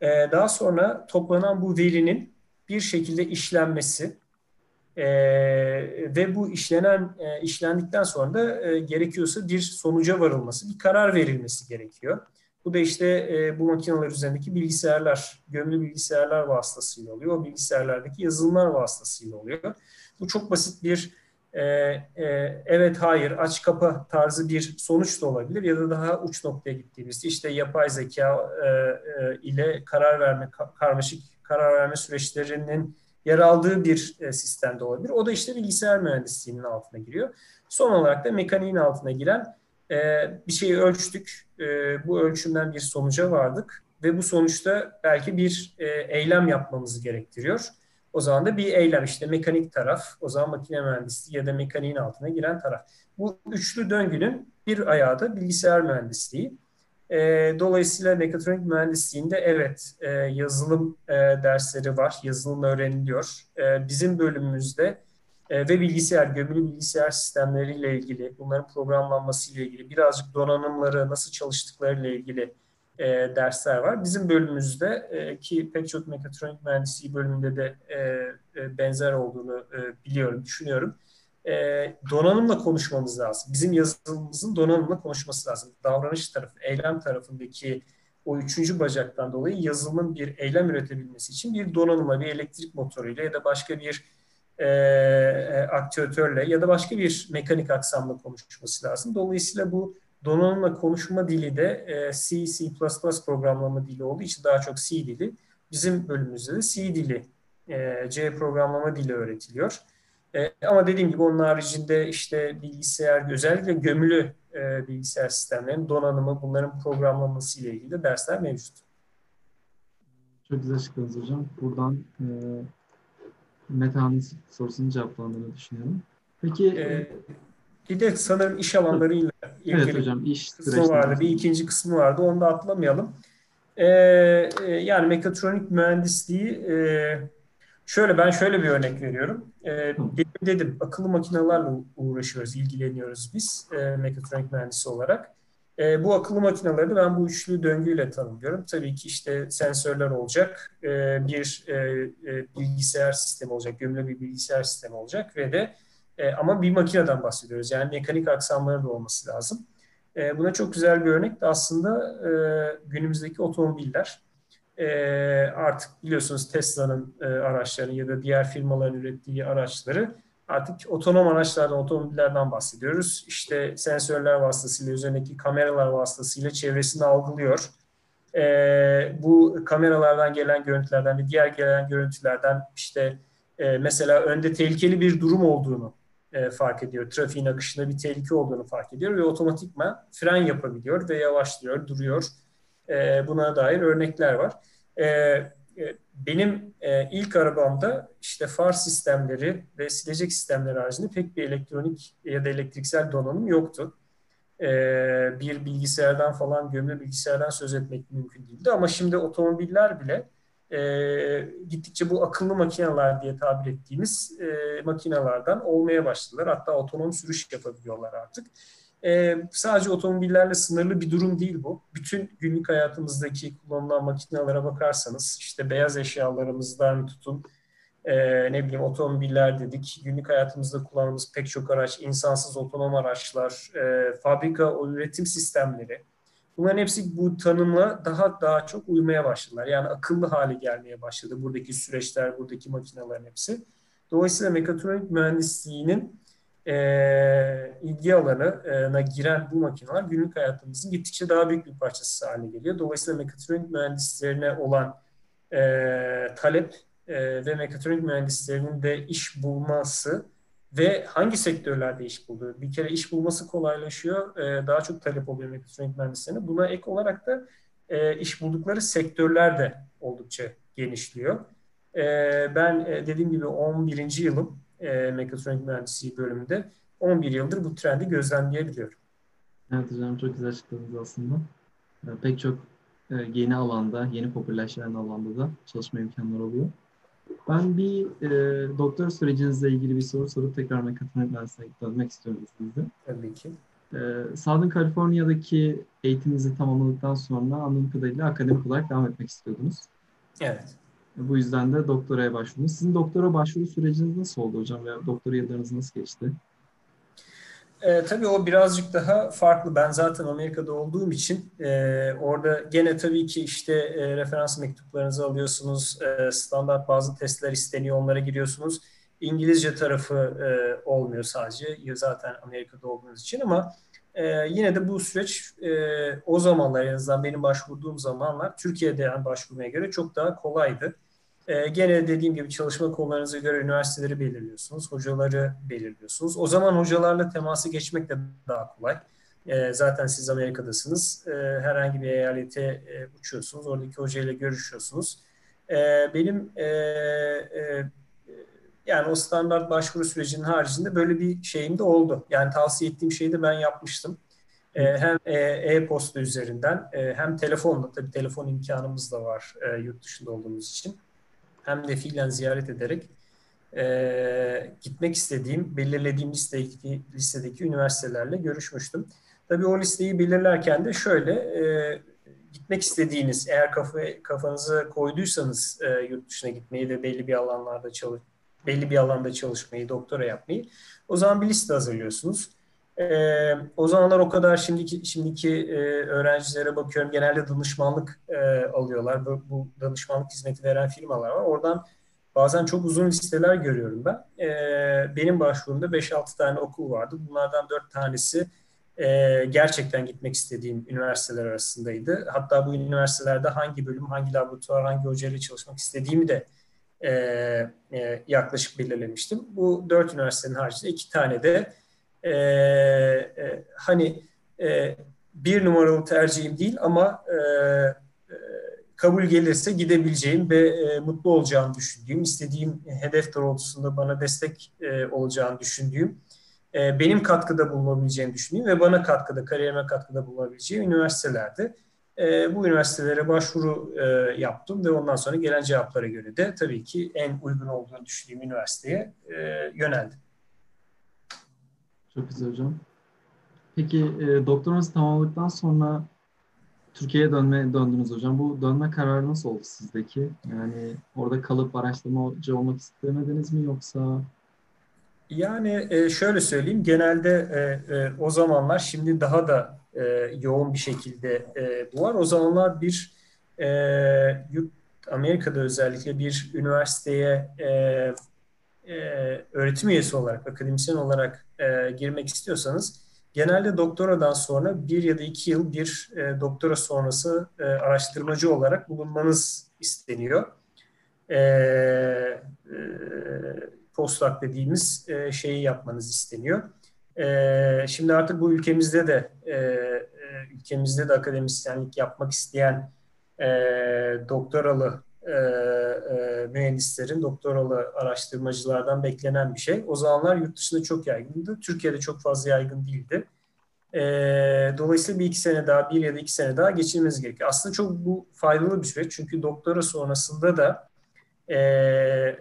E, daha sonra toplanan bu verinin bir şekilde işlenmesi e, ve bu işlenen e, işlendikten sonra da e, gerekiyorsa bir sonuca varılması, bir karar verilmesi gerekiyor. Bu da işte e, bu makineler üzerindeki bilgisayarlar, gömülü bilgisayarlar vasıtasıyla oluyor. O bilgisayarlardaki yazılımlar vasıtasıyla oluyor. Bu çok basit bir e, e, evet hayır aç kapa tarzı bir sonuç da olabilir ya da daha uç noktaya gittiğimizde işte yapay zeka e, e, ile karar verme karmaşık karar verme süreçlerinin yer aldığı bir e, sistemde olabilir. O da işte bilgisayar mühendisliğinin altına giriyor. Son olarak da mekaniğin altına giren e, bir şeyi ölçtük. E, bu ölçümden bir sonuca vardık ve bu sonuçta belki bir e, eylem yapmamızı gerektiriyor. O zaman da bir eylem işte mekanik taraf, o zaman makine mühendisliği ya da mekaniğin altına giren taraf. Bu üçlü döngünün bir ayağı da bilgisayar mühendisliği. E, dolayısıyla mekatronik mühendisliğinde evet e, yazılım e, dersleri var, yazılım öğreniliyor. E, bizim bölümümüzde ve bilgisayar, gömülü bilgisayar sistemleriyle ilgili, bunların programlanması ile ilgili, birazcık donanımları nasıl çalıştıkları ile ilgili e, dersler var. Bizim bölümümüzde e, ki pek çok mekatronik mühendisliği bölümünde de e, e, benzer olduğunu e, biliyorum, düşünüyorum. E, donanımla konuşmamız lazım. Bizim yazılımımızın donanımla konuşması lazım. Davranış tarafı, eylem tarafındaki o üçüncü bacaktan dolayı yazılımın bir eylem üretebilmesi için bir donanıma, bir elektrik motoruyla ya da başka bir e, e, aktüatörle ya da başka bir mekanik aksamla konuşması lazım. Dolayısıyla bu donanımla konuşma dili de e, C, C++ programlama dili olduğu için daha çok C dili. Bizim bölümümüzde de C dili, e, C programlama dili öğretiliyor. E, ama dediğim gibi onun haricinde işte bilgisayar, özellikle gömülü e, bilgisayar sistemlerinin donanımı, bunların programlaması ile ilgili de dersler mevcut. Çok güzel açıkladınız hocam. Buradan e, Meta'nın sorusunu cevaplandığını düşünüyorum. Peki ee, bir de sanırım iş alanlarıyla ilgili evet hocam, iş kısmı vardı. Bir ikinci kısmı vardı. Onu da atlamayalım. Ee, yani mekatronik mühendisliği e, şöyle ben şöyle bir örnek veriyorum. Ee, dedim akıllı makinelerle uğraşıyoruz, ilgileniyoruz biz e, mekatronik mühendisi olarak. E, bu akıllı makineleri ben bu üçlü döngüyle tanımlıyorum. Tabii ki işte sensörler olacak, e, bir e, e, bilgisayar sistemi olacak, gömülü bir bilgisayar sistemi olacak ve de e, ama bir makineden bahsediyoruz. Yani mekanik aksamları da olması lazım. E, buna çok güzel bir örnek de aslında e, günümüzdeki otomobiller. E, artık biliyorsunuz Tesla'nın e, araçlarını ya da diğer firmaların ürettiği araçları artık otonom araçlardan, otomobillerden bahsediyoruz. İşte sensörler vasıtasıyla, üzerindeki kameralar vasıtasıyla çevresini algılıyor. E, bu kameralardan gelen görüntülerden ve diğer gelen görüntülerden işte e, mesela önde tehlikeli bir durum olduğunu e, fark ediyor. Trafiğin akışında bir tehlike olduğunu fark ediyor ve otomatikman fren yapabiliyor ve yavaşlıyor, duruyor. E, buna dair örnekler var. E, e, benim e, ilk arabamda işte far sistemleri ve silecek sistemleri haricinde pek bir elektronik ya da elektriksel donanım yoktu. E, bir bilgisayardan falan, gömülü bilgisayardan söz etmek mümkün değildi. Ama şimdi otomobiller bile e, gittikçe bu akıllı makineler diye tabir ettiğimiz e, makinelerden olmaya başladılar. Hatta otonom sürüş yapabiliyorlar artık. E, sadece otomobillerle sınırlı bir durum değil bu. Bütün günlük hayatımızdaki kullanılan makinelere bakarsanız işte beyaz eşyalarımızdan tutun e, ne bileyim otomobiller dedik. Günlük hayatımızda kullandığımız pek çok araç, insansız otonom araçlar, e, fabrika üretim sistemleri, Bunların hepsi bu tanımla daha daha çok uymaya başladılar. Yani akıllı hale gelmeye başladı buradaki süreçler, buradaki makinelerin hepsi. Dolayısıyla mekatronik mühendisliğinin e, ilgi alanına giren bu makineler günlük hayatımızın gittikçe daha büyük bir parçası haline geliyor. Dolayısıyla mekatronik mühendislerine olan e, talep e, ve mekatronik mühendislerinin de iş bulması ve hangi sektörlerde iş buldu? Bir kere iş bulması kolaylaşıyor. E, daha çok talep oluyor mekatronik mühendislerine. Buna ek olarak da e, iş buldukları sektörler de oldukça genişliyor. E, ben e, dediğim gibi 11. yılım e, mekatronik mühendisliği bölümünde 11 yıldır bu trendi gözlemleyebiliyorum. Evet hocam çok güzel açıkladınız aslında. E, pek çok e, yeni alanda, yeni popülerleşen alanda da çalışma imkanları oluyor. Ben bir e, doktor sürecinizle ilgili bir soru sorup tekrar mekatronik mühendisliğine dönmek istiyorum sizde. Tabii ki. E, Southern California'daki eğitiminizi tamamladıktan sonra anladığım kadarıyla akademik olarak devam etmek istiyordunuz. Evet. Bu yüzden de doktoraya başvurdunuz. Sizin doktora başvuru süreciniz nasıl oldu hocam veya doktora yıllarınız nasıl geçti? E, tabii o birazcık daha farklı. Ben zaten Amerika'da olduğum için e, orada gene tabii ki işte e, referans mektuplarınızı alıyorsunuz. E, standart bazı testler isteniyor. Onlara giriyorsunuz. İngilizce tarafı e, olmuyor sadece. Zaten Amerika'da olduğunuz için ama e, yine de bu süreç e, o zamanlar en azından benim başvurduğum zamanlar Türkiye'de yani başvurmaya göre çok daha kolaydı. E, gene dediğim gibi çalışma konularınıza göre üniversiteleri belirliyorsunuz, hocaları belirliyorsunuz. O zaman hocalarla teması geçmek de daha kolay. E, zaten siz Amerika'dasınız. E, herhangi bir eyalete e, uçuyorsunuz, oradaki hocayla görüşüyorsunuz. E, benim e, e, yani o standart başvuru sürecinin haricinde böyle bir şeyim de oldu. Yani tavsiye ettiğim şeyi de ben yapmıştım. E, hem e-posta üzerinden e, hem telefonla, tabii telefon imkanımız da var e, yurt dışında olduğumuz için hem de fiilen ziyaret ederek e, gitmek istediğim, belirlediğim listedeki, listedeki üniversitelerle görüşmüştüm. Tabii o listeyi belirlerken de şöyle, e, gitmek istediğiniz, eğer kafa, kafanıza koyduysanız e, yurt dışına gitmeyi ve belli bir alanlarda çalış, belli bir alanda çalışmayı, doktora yapmayı, o zaman bir liste hazırlıyorsunuz. E, o zamanlar o kadar şimdiki şimdiki e, öğrencilere bakıyorum genelde danışmanlık e, alıyorlar. Bu, bu danışmanlık hizmeti veren firmalar var. Oradan bazen çok uzun listeler görüyorum ben. E, benim başvurumda 5-6 tane okul vardı. Bunlardan 4 tanesi e, gerçekten gitmek istediğim üniversiteler arasındaydı. Hatta bu üniversitelerde hangi bölüm, hangi laboratuvar, hangi hocayla çalışmak istediğimi de e, e, yaklaşık belirlemiştim. Bu dört üniversitenin haricinde iki tane de e, e, hani e, bir numaralı tercihim değil ama e, e, kabul gelirse gidebileceğim ve e, mutlu olacağımı düşündüğüm, istediğim hedef doğrultusunda bana destek e, olacağını düşündüğüm, e, benim katkıda bulunabileceğimi düşündüğüm ve bana katkıda, kariyerime katkıda bulunabileceğim üniversitelerde e, bu üniversitelere başvuru e, yaptım ve ondan sonra gelen cevaplara göre de tabii ki en uygun olduğunu düşündüğüm üniversiteye e, yöneldim. Çok güzel hocam. Peki e, doktoranızı tamamladıktan sonra Türkiye'ye dönme döndünüz hocam. Bu dönme kararı nasıl oldu sizdeki? Yani orada kalıp araştırmacı olmak istemediniz mi yoksa? Yani e, şöyle söyleyeyim. Genelde e, e, o zamanlar şimdi daha da e, yoğun bir şekilde e, bu var. O zamanlar bir e, Amerika'da özellikle bir üniversiteye e, e, öğretim üyesi olarak, akademisyen olarak e, girmek istiyorsanız genelde doktoradan sonra bir ya da iki yıl bir e, doktora sonrası e, araştırmacı olarak bulunmanız isteniyor. E, e, postdoc dediğimiz e, şeyi yapmanız isteniyor. E, şimdi artık bu ülkemizde de ülkemizde de akademisyenlik yapmak isteyen e, doktoralı e, e, mühendislerin, doktoralı araştırmacılardan beklenen bir şey. O zamanlar yurt dışında çok yaygındı. Türkiye'de çok fazla yaygın değildi. E, dolayısıyla bir iki sene daha, bir ya da iki sene daha geçirmeniz gerekiyor. Aslında çok bu faydalı bir süreç. Çünkü doktora sonrasında da e,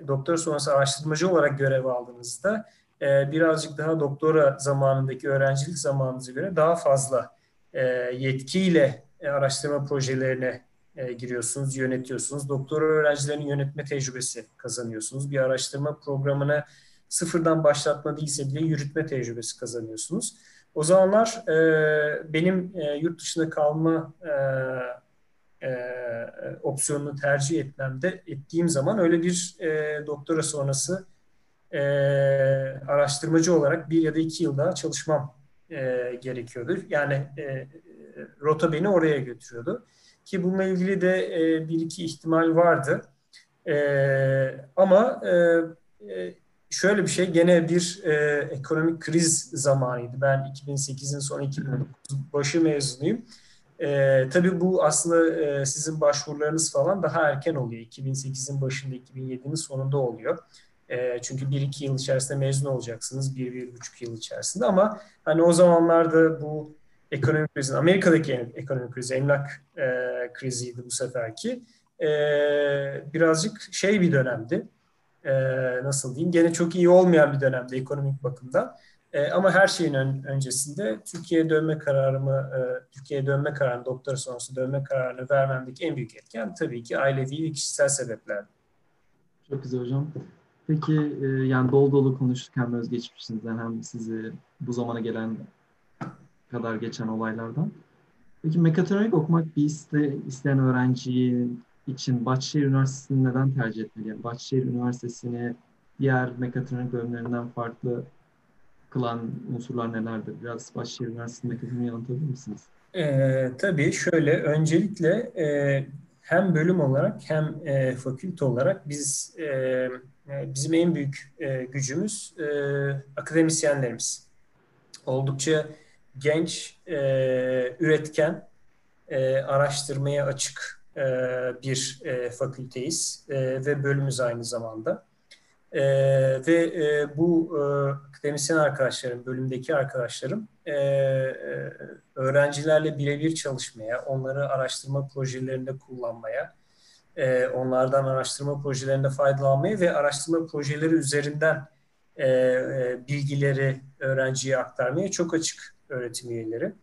doktora sonrası araştırmacı olarak görev aldığınızda e, birazcık daha doktora zamanındaki öğrencilik zamanınıza göre daha fazla e, yetkiyle e, araştırma projelerine e, giriyorsunuz, yönetiyorsunuz. Doktora öğrencilerin yönetme tecrübesi kazanıyorsunuz. Bir araştırma programını sıfırdan başlatma değilse bile yürütme tecrübesi kazanıyorsunuz. O zamanlar e, benim yurt dışında kalma opsiyonunu tercih etmemde ettiğim zaman öyle bir doktora sonrası araştırmacı olarak bir ya da iki yıl daha çalışmam e, gerekiyordu. Yani e, rota beni oraya götürüyordu. Ki bununla ilgili de e, bir iki ihtimal vardı. E, ama e, e şöyle bir şey gene bir e, ekonomik kriz zamanıydı. Ben 2008'in son 2009 başı mezunuyum. E, tabii bu aslında e, sizin başvurularınız falan daha erken oluyor. 2008'in başında, 2007'nin sonunda oluyor. E, çünkü 1-2 yıl içerisinde mezun olacaksınız. 1-1,5 yıl içerisinde ama hani o zamanlarda bu ekonomik krizin, Amerika'daki ekonomik kriz, emlak e, kriziydi bu seferki. E, birazcık şey bir dönemdi. E, nasıl diyeyim? Gene çok iyi olmayan bir dönemdi ekonomik bakımdan. E, ama her şeyin ön, öncesinde Türkiye'ye dönme kararımı, e, Türkiye'ye dönme kararını, doktora sonrası dönme kararını vermemdeki en büyük etken tabii ki ailevi ve kişisel sebepler. Çok güzel hocam. Peki e, yani dolu dolu konuştuk hem özgeçmişinizden hem sizi bu zamana gelen kadar geçen olaylardan. Peki mekatronik okumak bir iste, isteyen öğrenci için Bahçeşehir Üniversitesi'ni neden tercih etmeli? Yani Bahçeşehir Üniversitesi'ni diğer mekatronik bölümlerinden farklı kılan unsurlar nelerdir? Biraz Bahçeşehir Üniversitesi'nin mekatroniği anlatabilir misiniz? Ee, tabii şöyle öncelikle e, hem bölüm olarak hem e, fakülte olarak biz e, bizim en büyük e, gücümüz e, akademisyenlerimiz. Oldukça genç, e, üretken, e, araştırmaya açık e, bir e, fakülteyiz e, ve bölümümüz aynı zamanda. E, ve e, bu e, akademisyen arkadaşlarım, bölümdeki arkadaşlarım e, e, öğrencilerle birebir çalışmaya, onları araştırma projelerinde kullanmaya, e, onlardan araştırma projelerinde faydalanmaya ve araştırma projeleri üzerinden e, e, bilgileri öğrenciye aktarmaya çok açık öğretim üyeleri.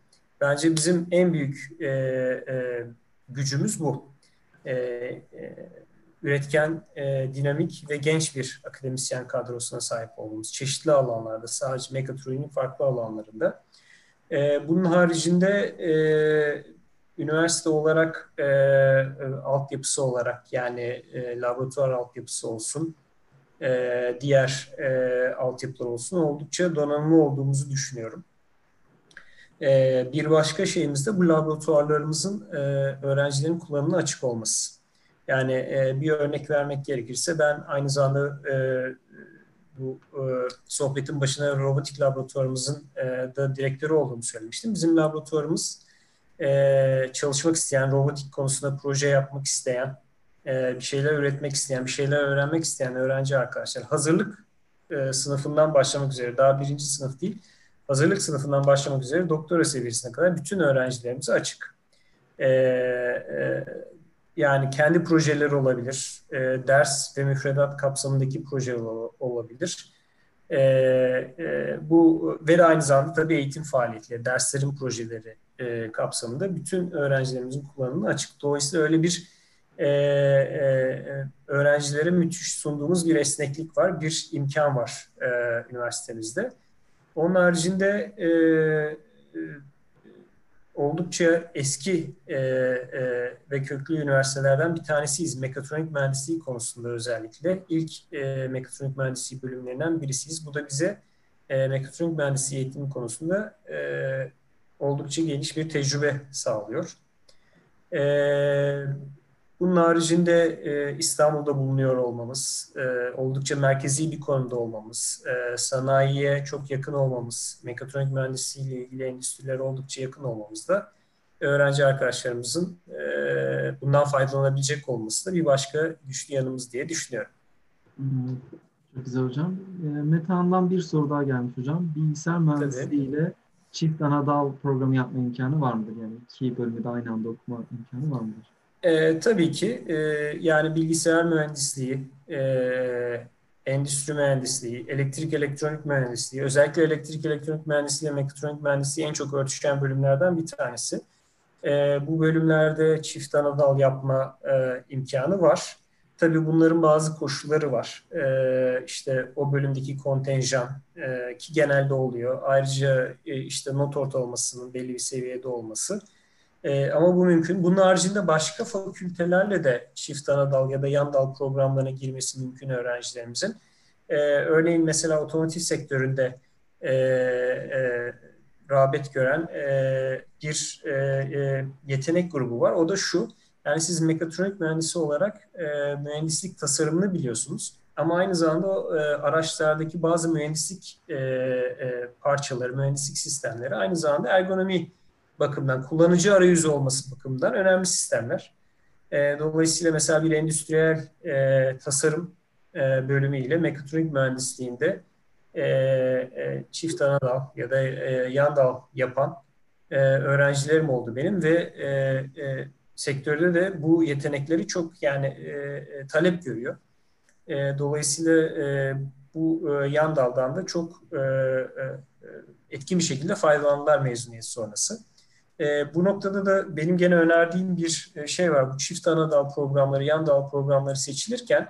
Bence bizim en büyük e, e, gücümüz bu. E, e, üretken, e, dinamik ve genç bir akademisyen kadrosuna sahip olduğumuz çeşitli alanlarda, sadece mekatroniğin farklı alanlarında. E, bunun haricinde e, üniversite olarak e, e, altyapısı olarak yani e, laboratuvar altyapısı olsun, e, diğer e, altyapılar olsun oldukça donanımlı olduğumuzu düşünüyorum. E, bir başka şeyimiz de bu laboratuvarlarımızın e, öğrencilerin kullanımına açık olması. Yani e, bir örnek vermek gerekirse ben aynı zamanda e, bu e, sohbetin başına robotik laboratuvarımızın e, da direktörü olduğumu söylemiştim. Bizim laboratuvarımız e, çalışmak isteyen, robotik konusunda proje yapmak isteyen, e, bir şeyler üretmek isteyen, bir şeyler öğrenmek isteyen öğrenci arkadaşlar hazırlık e, sınıfından başlamak üzere, daha birinci sınıf değil, hazırlık sınıfından başlamak üzere doktora seviyesine kadar bütün öğrencilerimize açık. E, e, yani kendi projeleri olabilir, e, ders ve müfredat kapsamındaki projeler olabilir. E, e, bu ve aynı zamanda tabii eğitim faaliyetleri, derslerin projeleri e, kapsamında bütün öğrencilerimizin kullanımına açık. Dolayısıyla öyle bir e, e, öğrencilere müthiş sunduğumuz bir esneklik var, bir imkan var e, üniversitemizde. Onun haricinde e, e, oldukça eski e, e, ve köklü üniversitelerden bir tanesiyiz. Mekatronik mühendisliği konusunda özellikle. ilk e, mekatronik mühendisliği bölümlerinden birisiyiz. Bu da bize e, mekatronik mühendisliği eğitimi konusunda e, oldukça geniş bir tecrübe sağlıyor. E, Bunun haricinde e, İstanbul'da bulunuyor olmamız, e, oldukça merkezi bir konumda olmamız, e, sanayiye çok yakın olmamız, mekatronik mühendisliği ile ilgili endüstrilere oldukça yakın olmamız da öğrenci arkadaşlarımızın e, bundan faydalanabilecek olması da bir başka güçlü yanımız diye düşünüyorum. Çok güzel hocam. E, Metehan'dan bir soru daha gelmiş hocam. Bilgisayar mühendisliği ile çift ana dal programı yapma imkanı var mıdır? Yani iki bölümü de aynı anda okuma imkanı var mıdır? E, tabii ki. E, yani bilgisayar mühendisliği, e, endüstri mühendisliği, elektrik elektronik mühendisliği, özellikle elektrik elektronik mühendisliği ve mekatronik mühendisliği en çok örtüşen bölümlerden bir tanesi. E, bu bölümlerde çift ana dal yapma e, imkanı var. Tabii bunların bazı koşulları var. E, işte o bölümdeki kontenjan e, ki genelde oluyor. Ayrıca e, işte not ortalamasının belli bir seviyede olması. E, ama bu mümkün. Bunun haricinde başka fakültelerle de çift ana dal ya da yan dal programlarına girmesi mümkün öğrencilerimizin. E, örneğin mesela otomotiv sektöründe e, e, rağbet gören e, bir e, e, yetenek grubu var. O da şu, yani siz mekatronik mühendisi olarak e, mühendislik tasarımını biliyorsunuz. Ama aynı zamanda e, araçlardaki bazı mühendislik e, e, parçaları, mühendislik sistemleri aynı zamanda ergonomi bakımından, kullanıcı arayüzü olması bakımından önemli sistemler. E, dolayısıyla mesela bir endüstriyel e, tasarım e, bölümüyle mekatronik mühendisliğinde e, e, çift ana dal ya da e, yan dal yapan e, öğrencilerim oldu benim ve e, e, sektörde de bu yetenekleri çok yani e, e, talep görüyor. E, dolayısıyla e, bu e, yan daldan da çok e, e, etkin bir şekilde faydalandılar mezuniyet sonrası. E, bu noktada da benim gene önerdiğim bir e, şey var. Bu çift ana dal programları, yan dal programları seçilirken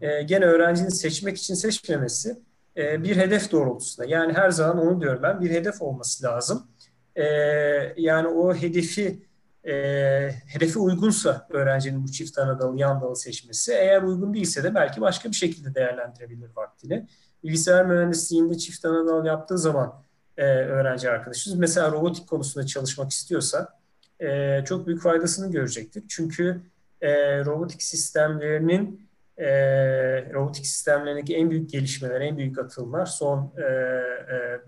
e, gene öğrencinin seçmek için seçmemesi e, bir hedef doğrultusunda. Yani her zaman onu diyorum ben, bir hedef olması lazım. E, yani o hedefi e, hedefe uygunsa öğrencinin bu çift ana dalı, yan dalı seçmesi, eğer uygun değilse de belki başka bir şekilde değerlendirebilir vaktini. Bilgisayar mühendisliğinde çift ana dal yaptığı zaman e, öğrenci arkadaşımız. Mesela robotik konusunda çalışmak istiyorsa e, çok büyük faydasını görecektir. Çünkü e, robotik sistemlerinin robotik sistemlerindeki en büyük gelişmeler, en büyük atılımlar son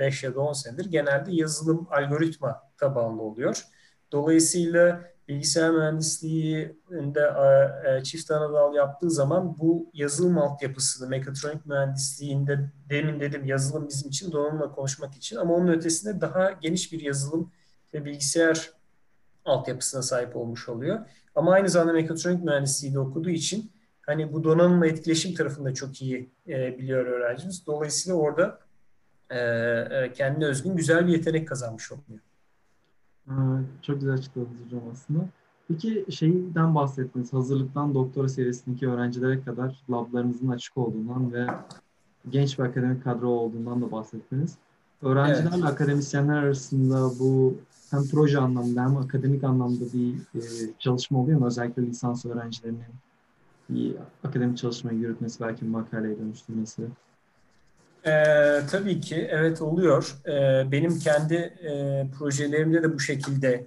5 e, e, ya da 10 senedir genelde yazılım algoritma tabanlı oluyor. Dolayısıyla bilgisayar mühendisliğinde e, çift ana dal yaptığı zaman bu yazılım altyapısını, mekatronik mühendisliğinde demin dedim yazılım bizim için donanımla konuşmak için ama onun ötesinde daha geniş bir yazılım ve bilgisayar altyapısına sahip olmuş oluyor. Ama aynı zamanda mekatronik mühendisliği de okuduğu için hani bu donanımla etkileşim tarafında çok iyi e, biliyor öğrencimiz. Dolayısıyla orada e, e, kendine özgün güzel bir yetenek kazanmış oluyor. Çok güzel açıkladınız hocam aslında. Peki şeyden bahsettiniz, hazırlıktan doktora seviyesindeki öğrencilere kadar lablarınızın açık olduğundan ve genç bir akademik kadro olduğundan da bahsettiniz. Öğrencilerle evet. akademisyenler arasında bu hem proje anlamında hem akademik anlamda bir e, çalışma oluyor mu? Özellikle lisans öğrencilerinin bir akademik çalışmayı yürütmesi, belki bir makaleye dönüştürmesi. Ee, tabii ki evet oluyor. Ee, benim kendi e, projelerimde de bu şekilde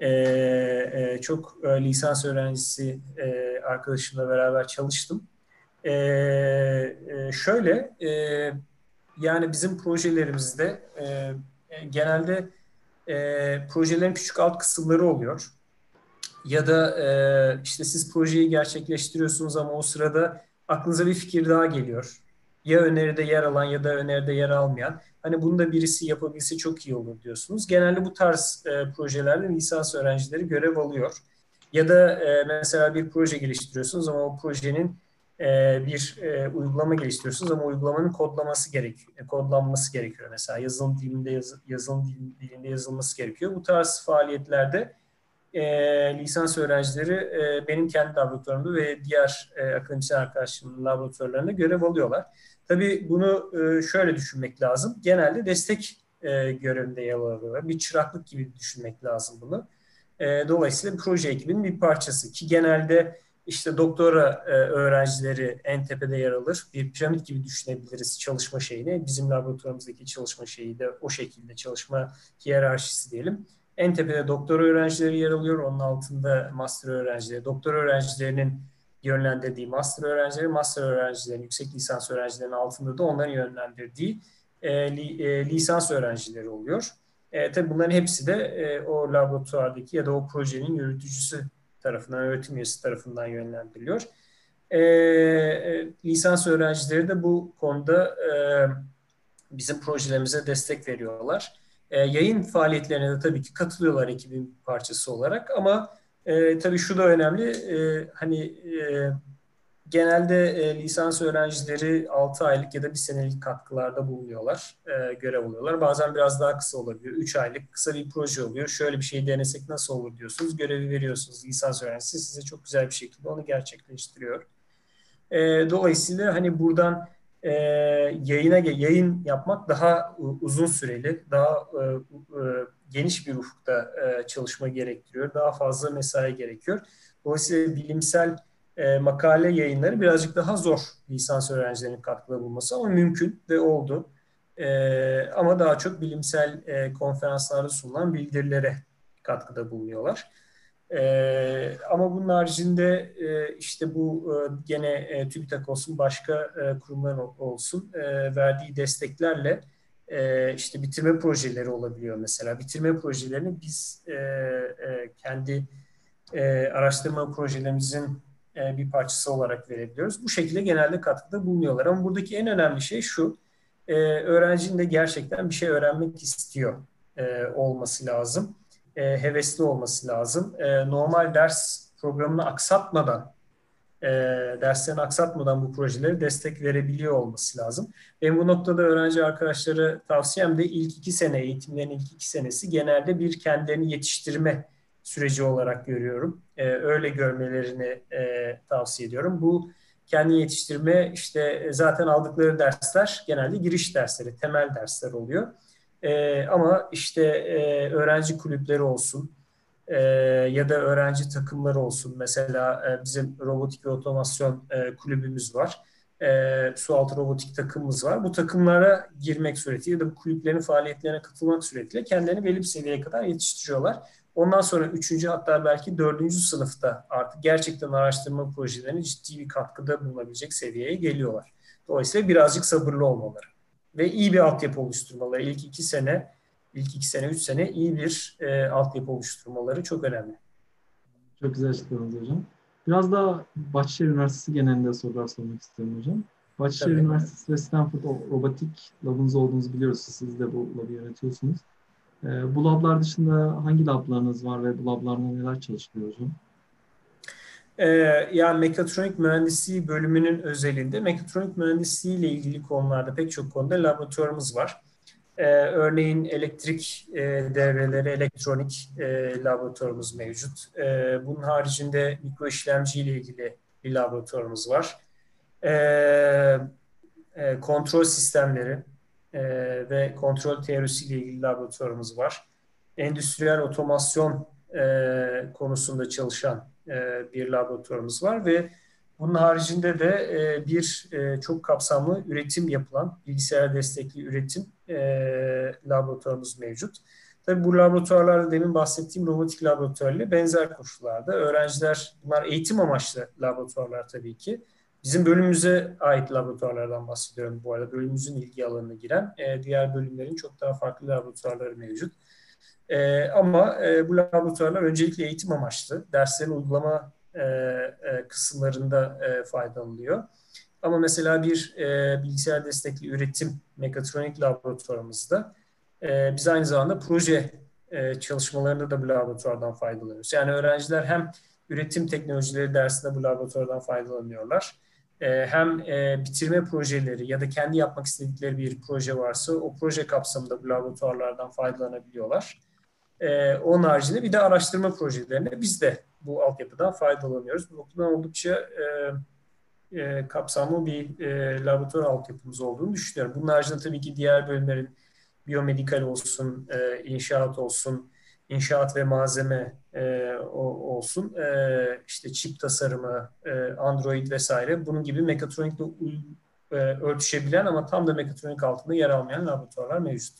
e, e, çok e, lisans öğrencisi e, arkadaşımla beraber çalıştım. E, e, şöyle e, yani bizim projelerimizde e, genelde e, projelerin küçük alt kısımları oluyor. Ya da e, işte siz projeyi gerçekleştiriyorsunuz ama o sırada aklınıza bir fikir daha geliyor ya öneride yer alan ya da öneride yer almayan. Hani bunu da birisi yapabilse çok iyi olur diyorsunuz. Genelde bu tarz e, projelerde lisans öğrencileri görev alıyor. Ya da e, mesela bir proje geliştiriyorsunuz ama o projenin e, bir e, uygulama geliştiriyorsunuz ama uygulamanın kodlaması gerekiyor. E, kodlanması gerekiyor mesela. Yazılım dilinde yaz, yazılım dilinde yazılması gerekiyor. Bu tarz faaliyetlerde e, lisans öğrencileri e, benim kendi laboratuvarımda ve diğer e, akademisyen arkadaşlarımın laboratuvarlarında görev alıyorlar. Tabii bunu e, şöyle düşünmek lazım. Genelde destek e, görevinde yer alıyor. Bir çıraklık gibi düşünmek lazım bunu. E, dolayısıyla proje ekibinin bir parçası ki genelde işte doktora öğrencileri en tepede yer alır. Bir piramit gibi düşünebiliriz çalışma şeyini. Bizim laboratuvarımızdaki çalışma şeyi de o şekilde çalışma hiyerarşisi diyelim. En tepede doktor öğrencileri yer alıyor. Onun altında master öğrencileri. Doktor öğrencilerinin yönlendirdiği master öğrencileri, master öğrencilerin, yüksek lisans öğrencilerinin altında da onların yönlendirdiği e, li, e, lisans öğrencileri oluyor. E, tabii bunların hepsi de e, o laboratuvardaki ya da o projenin yürütücüsü tarafından, öğretim üyesi tarafından yönlendiriliyor. E, e, lisans öğrencileri de bu konuda e, bizim projelerimize destek veriyorlar. E, yayın faaliyetlerine de tabii ki katılıyorlar ekibin parçası olarak ama e, tabii şu da önemli, e, hani e, genelde e, lisans öğrencileri 6 aylık ya da 1 senelik katkılarda bulunuyorlar, e, görev alıyorlar. Bazen biraz daha kısa olabiliyor, 3 aylık kısa bir proje oluyor. Şöyle bir şey denesek nasıl olur diyorsunuz, görevi veriyorsunuz. Lisans öğrencisi size çok güzel bir şekilde onu gerçekleştiriyor. E, dolayısıyla hani buradan e, yayına yayın yapmak daha uzun süreli, daha e, e, geniş bir ufukta e, çalışma gerektiriyor. Daha fazla mesai gerekiyor. Dolayısıyla bilimsel e, makale yayınları birazcık daha zor lisans öğrencilerinin katkıda bulması ama mümkün ve oldu. E, ama daha çok bilimsel e, konferanslarda sunulan bildirilere katkıda bulunuyorlar. E, ama bunun haricinde e, işte bu e, gene e, TÜBİTAK olsun başka e, kurumlar olsun e, verdiği desteklerle e, işte bitirme projeleri olabiliyor mesela. Bitirme projelerini biz e, e, kendi e, araştırma projelerimizin bir parçası olarak verebiliyoruz. Bu şekilde genelde katkıda bulunuyorlar. Ama buradaki en önemli şey şu, öğrencinin de gerçekten bir şey öğrenmek istiyor olması lazım. Hevesli olması lazım. Normal ders programını aksatmadan e, derslerini aksatmadan bu projeleri destek verebiliyor olması lazım. Ben bu noktada öğrenci arkadaşları tavsiyem de ilk iki sene, eğitimlerin ilk iki senesi genelde bir kendilerini yetiştirme süreci olarak görüyorum. E, öyle görmelerini e, tavsiye ediyorum. Bu kendi yetiştirme işte zaten aldıkları dersler genelde giriş dersleri, temel dersler oluyor. E, ama işte e, öğrenci kulüpleri olsun, e, ya da öğrenci takımları olsun. Mesela e, bizim robotik ve otomasyon e, kulübümüz var. E, sualtı robotik takımımız var. Bu takımlara girmek suretiyle ya da bu kulüplerin faaliyetlerine katılmak suretiyle kendilerini belli bir seviyeye kadar yetiştiriyorlar. Ondan sonra üçüncü hatta belki dördüncü sınıfta artık gerçekten araştırma projelerine ciddi bir katkıda bulunabilecek seviyeye geliyorlar. Dolayısıyla birazcık sabırlı olmaları ve iyi bir altyapı oluşturmaları. İlk iki sene ilk iki sene, üç sene iyi bir e, altyapı oluşturmaları çok önemli. Çok güzel açıkladınız hocam. Biraz daha Bahçeşehir Üniversitesi genelinde sorular sormak istiyorum hocam. Bahçeşehir Tabii. Üniversitesi ve Stanford Robotik labınız olduğunuzu biliyoruz. Siz de bu labı yönetiyorsunuz. E, bu lablar dışında hangi lablarınız var ve bu lablarda neler çalışılıyor hocam? Ee, yani mekatronik mühendisliği bölümünün özelinde mekatronik mühendisliği ile ilgili konularda pek çok konuda laboratuvarımız var. Ee, örneğin elektrik e, devreleri, elektronik e, laboratuvarımız mevcut. E, bunun haricinde mikro işlemci ile ilgili bir laboratuvarımız var. E, e, kontrol sistemleri e, ve kontrol teorisi ile ilgili laboratuvarımız var. Endüstriyel otomasyon e, konusunda çalışan e, bir laboratuvarımız var ve bunun haricinde de e, bir e, çok kapsamlı üretim yapılan, bilgisayar destekli üretim e, laboratuvarımız mevcut. Tabii bu laboratuvarlarda demin bahsettiğim robotik laboratuvarla benzer koşullarda. Öğrenciler, bunlar eğitim amaçlı laboratuvarlar tabii ki. Bizim bölümümüze ait laboratuvarlardan bahsediyorum bu arada. Bölümümüzün ilgi alanına giren. Diğer bölümlerin çok daha farklı laboratuvarları mevcut. Ama bu laboratuvarlar öncelikle eğitim amaçlı. Derslerin uygulama e, e, kısımlarında e, faydalanılıyor. Ama mesela bir e, bilgisayar destekli üretim mekatronik laboratuvarımızda e, biz aynı zamanda proje e, çalışmalarında da bu laboratuvardan faydalanıyoruz. Yani öğrenciler hem üretim teknolojileri dersinde bu laboratuvardan faydalanıyorlar. E, hem e, bitirme projeleri ya da kendi yapmak istedikleri bir proje varsa o proje kapsamında bu laboratuvarlardan faydalanabiliyorlar. E, onun haricinde bir de araştırma projelerine biz de bu altyapıdan faydalanıyoruz. Bu noktadan oldukça e, e, kapsamlı bir e, laboratuvar altyapımız olduğunu düşünüyorum. Bunun haricinde tabii ki diğer bölümlerin biyomedikal olsun, e, inşaat olsun, inşaat ve malzeme e, o, olsun, e, işte çip tasarımı, e, Android vesaire bunun gibi mekatronikle e, örtüşebilen ama tam da mekatronik altında yer almayan laboratuvarlar mevcut.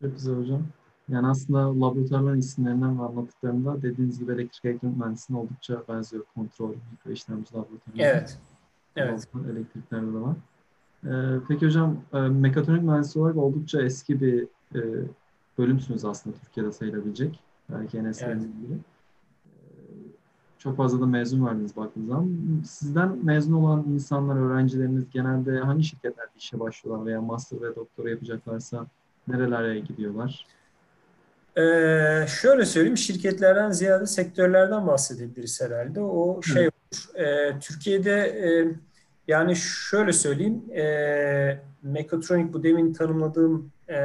Güzel hocam. Yani aslında laboratuvarların isimlerinden ve anlattıklarında dediğiniz gibi elektrik elektronik mühendisliğine oldukça benziyor kontrol, mikro işlemci laboratuvarı. Evet. Evet. Elektriklerde de var. Ee, peki hocam e, mekatronik mühendisi olarak oldukça eski bir e, bölümsünüz aslında Türkiye'de sayılabilecek. Belki en eskilerin evet. biri. Ee, çok fazla da mezun verdiniz baktığınız zaman. Sizden mezun olan insanlar, öğrencileriniz genelde hangi şirketlerde işe başlıyorlar veya master ve doktora yapacaklarsa nerelere gidiyorlar? Ee, şöyle söyleyeyim, şirketlerden ziyade sektörlerden bahsedebiliriz herhalde. O şey olur. E, Türkiye'de e, yani şöyle söyleyeyim, e, mekatronik bu demin tanımladığım e,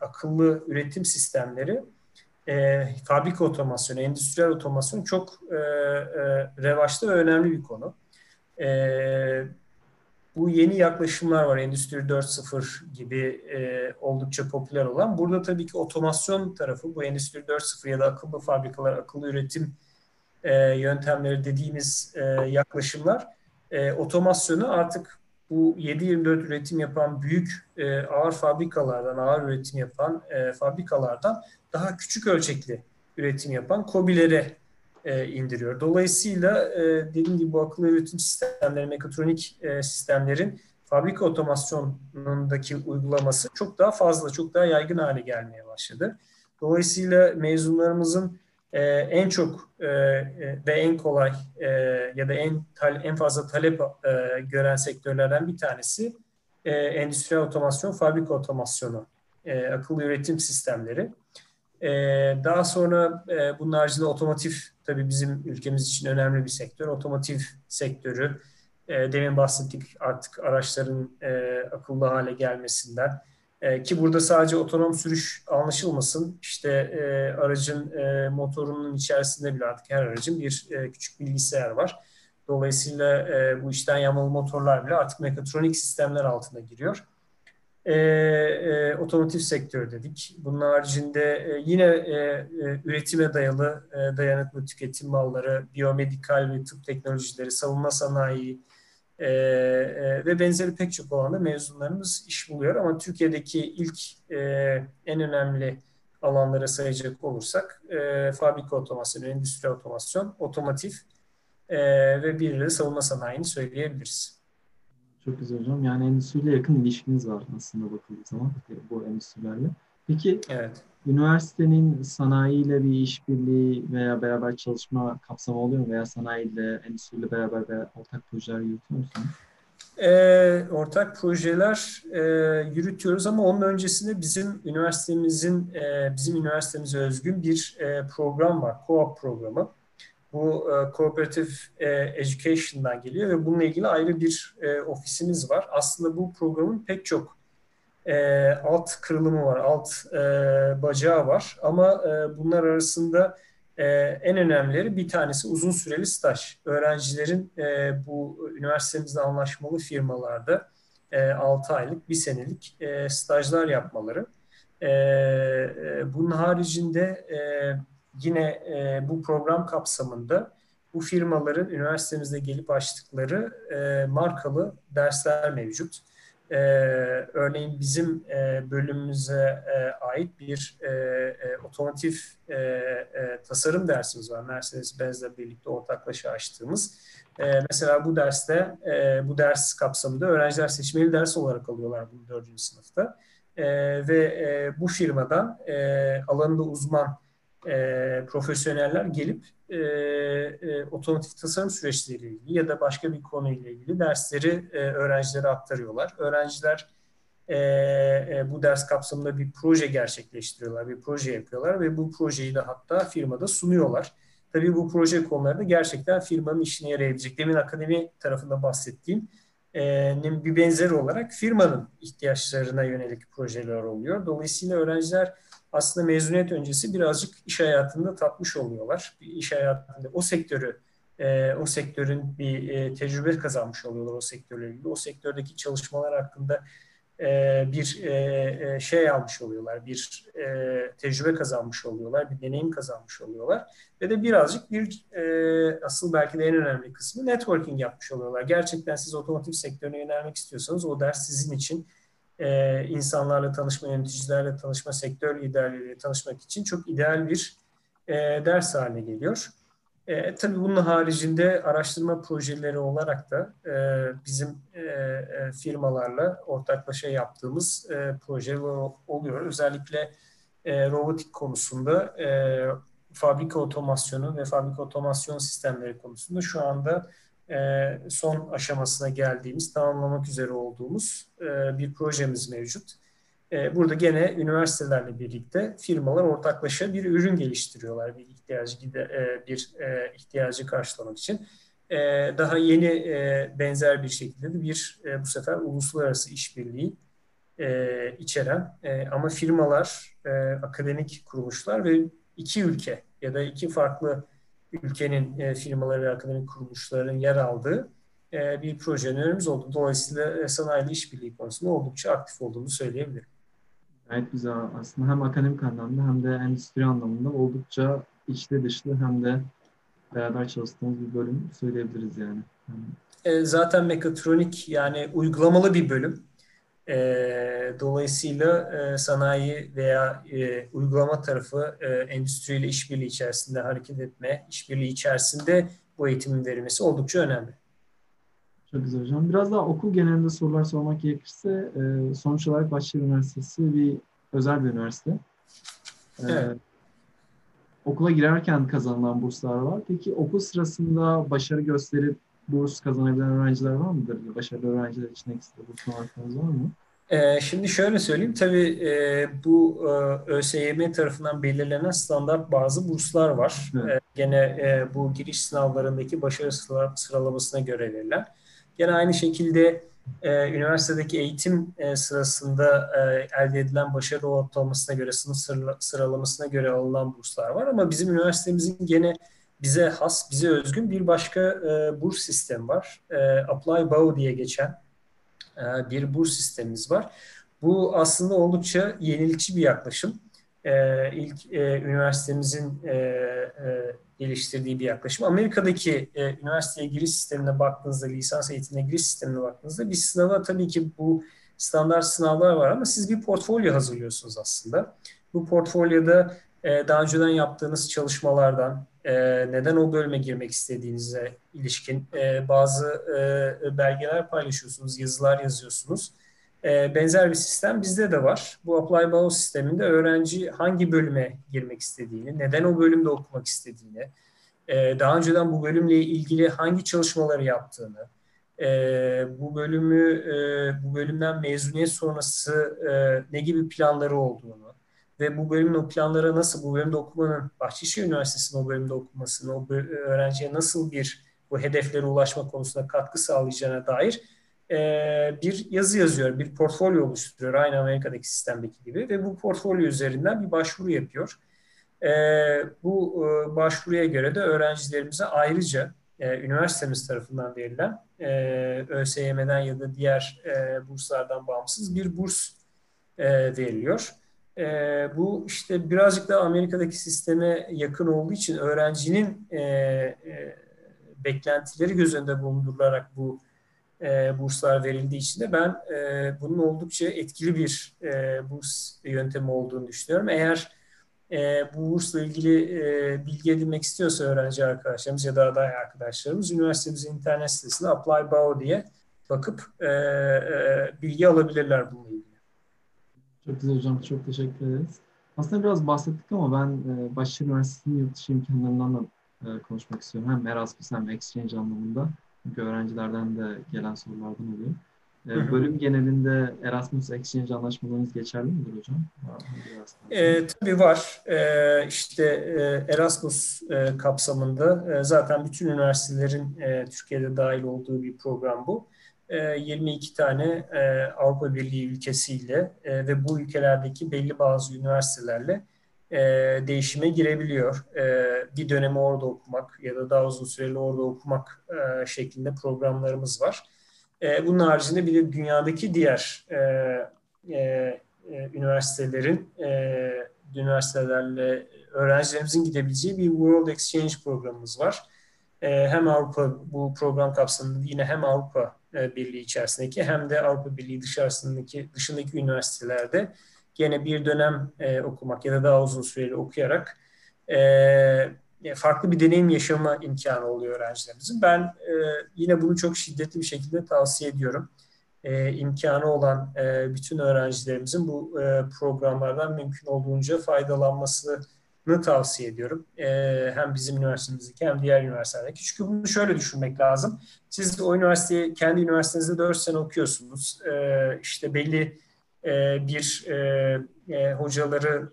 akıllı üretim sistemleri, e, fabrika otomasyonu, endüstriyel otomasyon çok e, e, revaçta ve önemli bir konu. E, bu yeni yaklaşımlar var. Endüstri 4.0 gibi e, oldukça popüler olan. Burada tabii ki otomasyon tarafı, bu Endüstri 4.0 ya da akıllı fabrikalar, akıllı üretim e, yöntemleri dediğimiz e, yaklaşımlar e, otomasyonu artık bu 7-24 üretim yapan büyük e, ağır fabrikalardan, ağır üretim yapan e, fabrikalardan daha küçük ölçekli üretim yapan COBİ'lere e, indiriyor. Dolayısıyla e, dediğim gibi bu akıllı üretim sistemleri, mekatronik e, sistemlerin fabrika otomasyonundaki uygulaması çok daha fazla, çok daha yaygın hale gelmeye başladı. Dolayısıyla mezunlarımızın e, en çok ve en kolay ya da en en fazla talep gören sektörlerden bir tanesi endüstriyel otomasyon, fabrika otomasyonu, akıllı üretim sistemleri. Daha sonra e, bunun haricinde otomotiv tabii bizim ülkemiz için önemli bir sektör. Otomotiv sektörü, e, demin bahsettik artık araçların e, akıllı hale gelmesinden, e, ki burada sadece otonom sürüş anlaşılmasın. İşte e, aracın e, motorunun içerisinde bile artık her aracın bir e, küçük bilgisayar var. Dolayısıyla e, bu işten yamalı motorlar bile artık mekatronik sistemler altına giriyor. E, e, otomotiv sektörü dedik. Bunun haricinde e, yine e, e, üretime dayalı e, dayanıklı tüketim malları, biyomedikal ve tıp teknolojileri, savunma sanayi, e, e, ve benzeri pek çok alanda mezunlarımız iş buluyor. Ama Türkiye'deki ilk e, en önemli alanlara sayacak olursak e, fabrika otomasyonu, endüstri otomasyon, otomotiv e, ve bir de savunma sanayini söyleyebiliriz. Çok güzel hocam. Yani endüstriyle yakın ilişkiniz var aslında bakıldığı zaman bu endüstrilerle. Peki evet üniversitenin sanayiyle bir işbirliği veya beraber çalışma kapsamı oluyor mu? Veya sanayiyle, endüstriyle beraber veya ortak projeler yürütüyor musunuz? E, ortak projeler e, yürütüyoruz ama onun öncesinde bizim üniversitemizin, e, bizim üniversitemize özgün bir e, program var, co-op programı. Bu e, Cooperative e, Education'dan geliyor ve bununla ilgili ayrı bir e, ofisimiz var. Aslında bu programın pek çok e, alt kırılımı var, alt e, bacağı var. Ama e, bunlar arasında e, en önemlileri bir tanesi uzun süreli staj. Öğrencilerin e, bu üniversitemizde anlaşmalı firmalarda e, 6 aylık, 1 senelik e, stajlar yapmaları. E, e, bunun haricinde e, yine e, bu program kapsamında bu firmaların üniversitemizde gelip açtıkları e, markalı dersler mevcut e, örneğin bizim e, bölümümüze e, ait bir e, e, otomotiv e, e, tasarım dersimiz var. Mercedes-Benz'le birlikte ortaklaşa açtığımız. E, mesela bu derste, e, bu ders kapsamında öğrenciler seçmeli ders olarak alıyorlar bunu dördüncü sınıfta. E, ve e, bu firmadan e, alanında uzman e, profesyoneller gelip e, e, otomotiv tasarım süreçleriyle ilgili ya da başka bir konuyla ilgili dersleri e, öğrencilere aktarıyorlar. Öğrenciler e, e, bu ders kapsamında bir proje gerçekleştiriyorlar, bir proje yapıyorlar ve bu projeyi de hatta firmada sunuyorlar. Tabii bu proje konuları gerçekten firmanın işine yarayabilecek. Demin akademi tarafında bahsettiğim e, bir benzeri olarak firmanın ihtiyaçlarına yönelik projeler oluyor. Dolayısıyla öğrenciler aslında mezuniyet öncesi birazcık iş hayatında tatmış oluyorlar. Bir iş hayatında o sektörü e, o sektörün bir e, tecrübe kazanmış oluyorlar o sektörle ilgili. O sektördeki çalışmalar hakkında e, bir şey almış oluyorlar, bir tecrübe kazanmış oluyorlar, bir deneyim kazanmış oluyorlar ve de birazcık bir asıl belki de en önemli kısmı networking yapmış oluyorlar. Gerçekten siz otomotiv sektörüne yönelmek istiyorsanız o ders sizin için e, insanlarla tanışma, yöneticilerle tanışma, sektör liderleriyle tanışmak için çok ideal bir e, ders haline geliyor. E, tabii bunun haricinde araştırma projeleri olarak da e, bizim e, e, firmalarla ortaklaşa yaptığımız e, projeler oluyor. Özellikle e, robotik konusunda e, fabrika otomasyonu ve fabrika otomasyon sistemleri konusunda şu anda e, son aşamasına geldiğimiz, tamamlamak üzere olduğumuz e, bir projemiz mevcut. E, burada gene üniversitelerle birlikte firmalar ortaklaşa bir ürün geliştiriyorlar bir ihtiyacı bir ihtiyacı karşılamak için. Daha yeni benzer bir şekilde de bir bu sefer uluslararası işbirliği içeren ama firmalar, akademik kuruluşlar ve iki ülke ya da iki farklı ülkenin firmaları ve akademik kuruluşların yer aldığı bir proje önerimiz oldu. Dolayısıyla sanayi işbirliği konusunda oldukça aktif olduğunu söyleyebilirim. Gayet güzel. Aslında hem akademik anlamda hem de endüstri anlamında oldukça içli dışlı hem de beraber çalıştığımız bir bölüm söyleyebiliriz yani. E, zaten mekatronik yani uygulamalı bir bölüm. E, dolayısıyla e, sanayi veya e, uygulama tarafı e, endüstriyle işbirliği içerisinde hareket etme, işbirliği içerisinde bu eğitimin verilmesi oldukça önemli. Çok güzel hocam. Biraz daha okul genelinde sorular sormak gerekirse e, sonuç olarak Bahçeli Üniversitesi bir özel bir üniversite. E, evet. Okula girerken kazanılan burslar var. Peki okul sırasında başarı gösterip burs kazanabilen öğrenciler var mıdır? Başarılı öğrenciler için ekstra burs markanız var mı? Ee, şimdi şöyle söyleyeyim, tabii e, bu e, ÖSYM tarafından belirlenen standart bazı burslar var. Evet. E, gene e, bu giriş sınavlarındaki başarı sıralamasına göre verilen. Gene aynı şekilde e, üniversitedeki eğitim e, sırasında e, elde edilen başarı ortalamasına göre, sınıf sıralamasına göre alınan burslar var. Ama bizim üniversitemizin gene bize has, bize özgün bir başka e, burs sistemi var. E, Apply Bow diye geçen e, bir burs sistemimiz var. Bu aslında oldukça yenilikçi bir yaklaşım. E, ilk e, üniversitemizin e, e, geliştirdiği bir yaklaşım. Amerika'daki e, üniversiteye giriş sistemine baktığınızda, lisans eğitimine giriş sistemine baktığınızda bir sınava tabii ki bu standart sınavlar var ama siz bir portfolyo hazırlıyorsunuz aslında. Bu portfolyoda e, daha önceden yaptığınız çalışmalardan, e, neden o bölüme girmek istediğinize ilişkin e, bazı e, belgeler paylaşıyorsunuz, yazılar yazıyorsunuz. E, benzer bir sistem bizde de var. Bu Apply Bio sisteminde öğrenci hangi bölüme girmek istediğini, neden o bölümde okumak istediğini, e, daha önceden bu bölümle ilgili hangi çalışmaları yaptığını, e, bu bölümü bu bölümden mezuniyet sonrası ne gibi planları olduğunu ve bu bölümün o planlara nasıl, bu bölümde okumanın, Bahçeşehir Üniversitesi'nin o bölümde okumasını, o öğrenciye nasıl bir bu hedeflere ulaşma konusunda katkı sağlayacağına dair e, bir yazı yazıyor, bir portfolyo oluşturuyor aynı Amerika'daki sistemdeki gibi ve bu portfolyo üzerinden bir başvuru yapıyor. E, bu e, başvuruya göre de öğrencilerimize ayrıca e, üniversitemiz tarafından verilen e, ÖSYM'den ya da diğer e, burslardan bağımsız bir burs e, veriliyor. E, bu işte birazcık da Amerika'daki sisteme yakın olduğu için öğrencinin e, e, beklentileri göz önünde bulundurularak bu e, burslar verildiği için de ben e, bunun oldukça etkili bir e, burs yöntemi olduğunu düşünüyorum. Eğer e, bu bursla ilgili e, bilgi edinmek istiyorsa öğrenci arkadaşlarımız ya da aday arkadaşlarımız üniversitemizin internet sitesinde Apply Bao diye bakıp e, e, bilgi alabilirler bununla ilgili. Çok güzel hocam. Çok teşekkür ederiz. Aslında biraz bahsettik ama ben e, Bahçeşehir Üniversitesi'nin yurt dışı imkanlarından da e, konuşmak istiyorum. Hem Erasmus hem Exchange anlamında. Çünkü öğrencilerden de gelen sorulardan oluyor. E, bölüm genelinde Erasmus Exchange anlaşmalarınız geçerli midir hocam? E, tabii var. E, işte e, Erasmus e, kapsamında e, zaten bütün üniversitelerin e, Türkiye'de dahil olduğu bir program bu. E, 22 tane e, Avrupa Birliği ülkesiyle e, ve bu ülkelerdeki belli bazı üniversitelerle e, değişime girebiliyor. E, bir dönemi orada okumak ya da daha uzun süreli orada okumak e, şeklinde programlarımız var. E, bunun haricinde bir de dünyadaki diğer e, e, e, üniversitelerin e, üniversitelerle öğrencilerimizin gidebileceği bir World Exchange programımız var. E, hem Avrupa bu program kapsamında yine hem Avrupa e, Birliği içerisindeki hem de Avrupa Birliği dışarısındaki dışındaki üniversitelerde gene bir dönem e, okumak ya da daha uzun süreli okuyarak e, farklı bir deneyim yaşama imkanı oluyor öğrencilerimizin. Ben e, yine bunu çok şiddetli bir şekilde tavsiye ediyorum. E, imkanı olan e, bütün öğrencilerimizin bu e, programlardan mümkün olduğunca faydalanmasını tavsiye ediyorum. E, hem bizim üniversitemizdeki hem diğer üniversitelerdeki. Çünkü bunu şöyle düşünmek lazım. Siz o üniversiteyi kendi üniversitenizde 4 sene okuyorsunuz. E, işte belli e, bir e, e, hocaları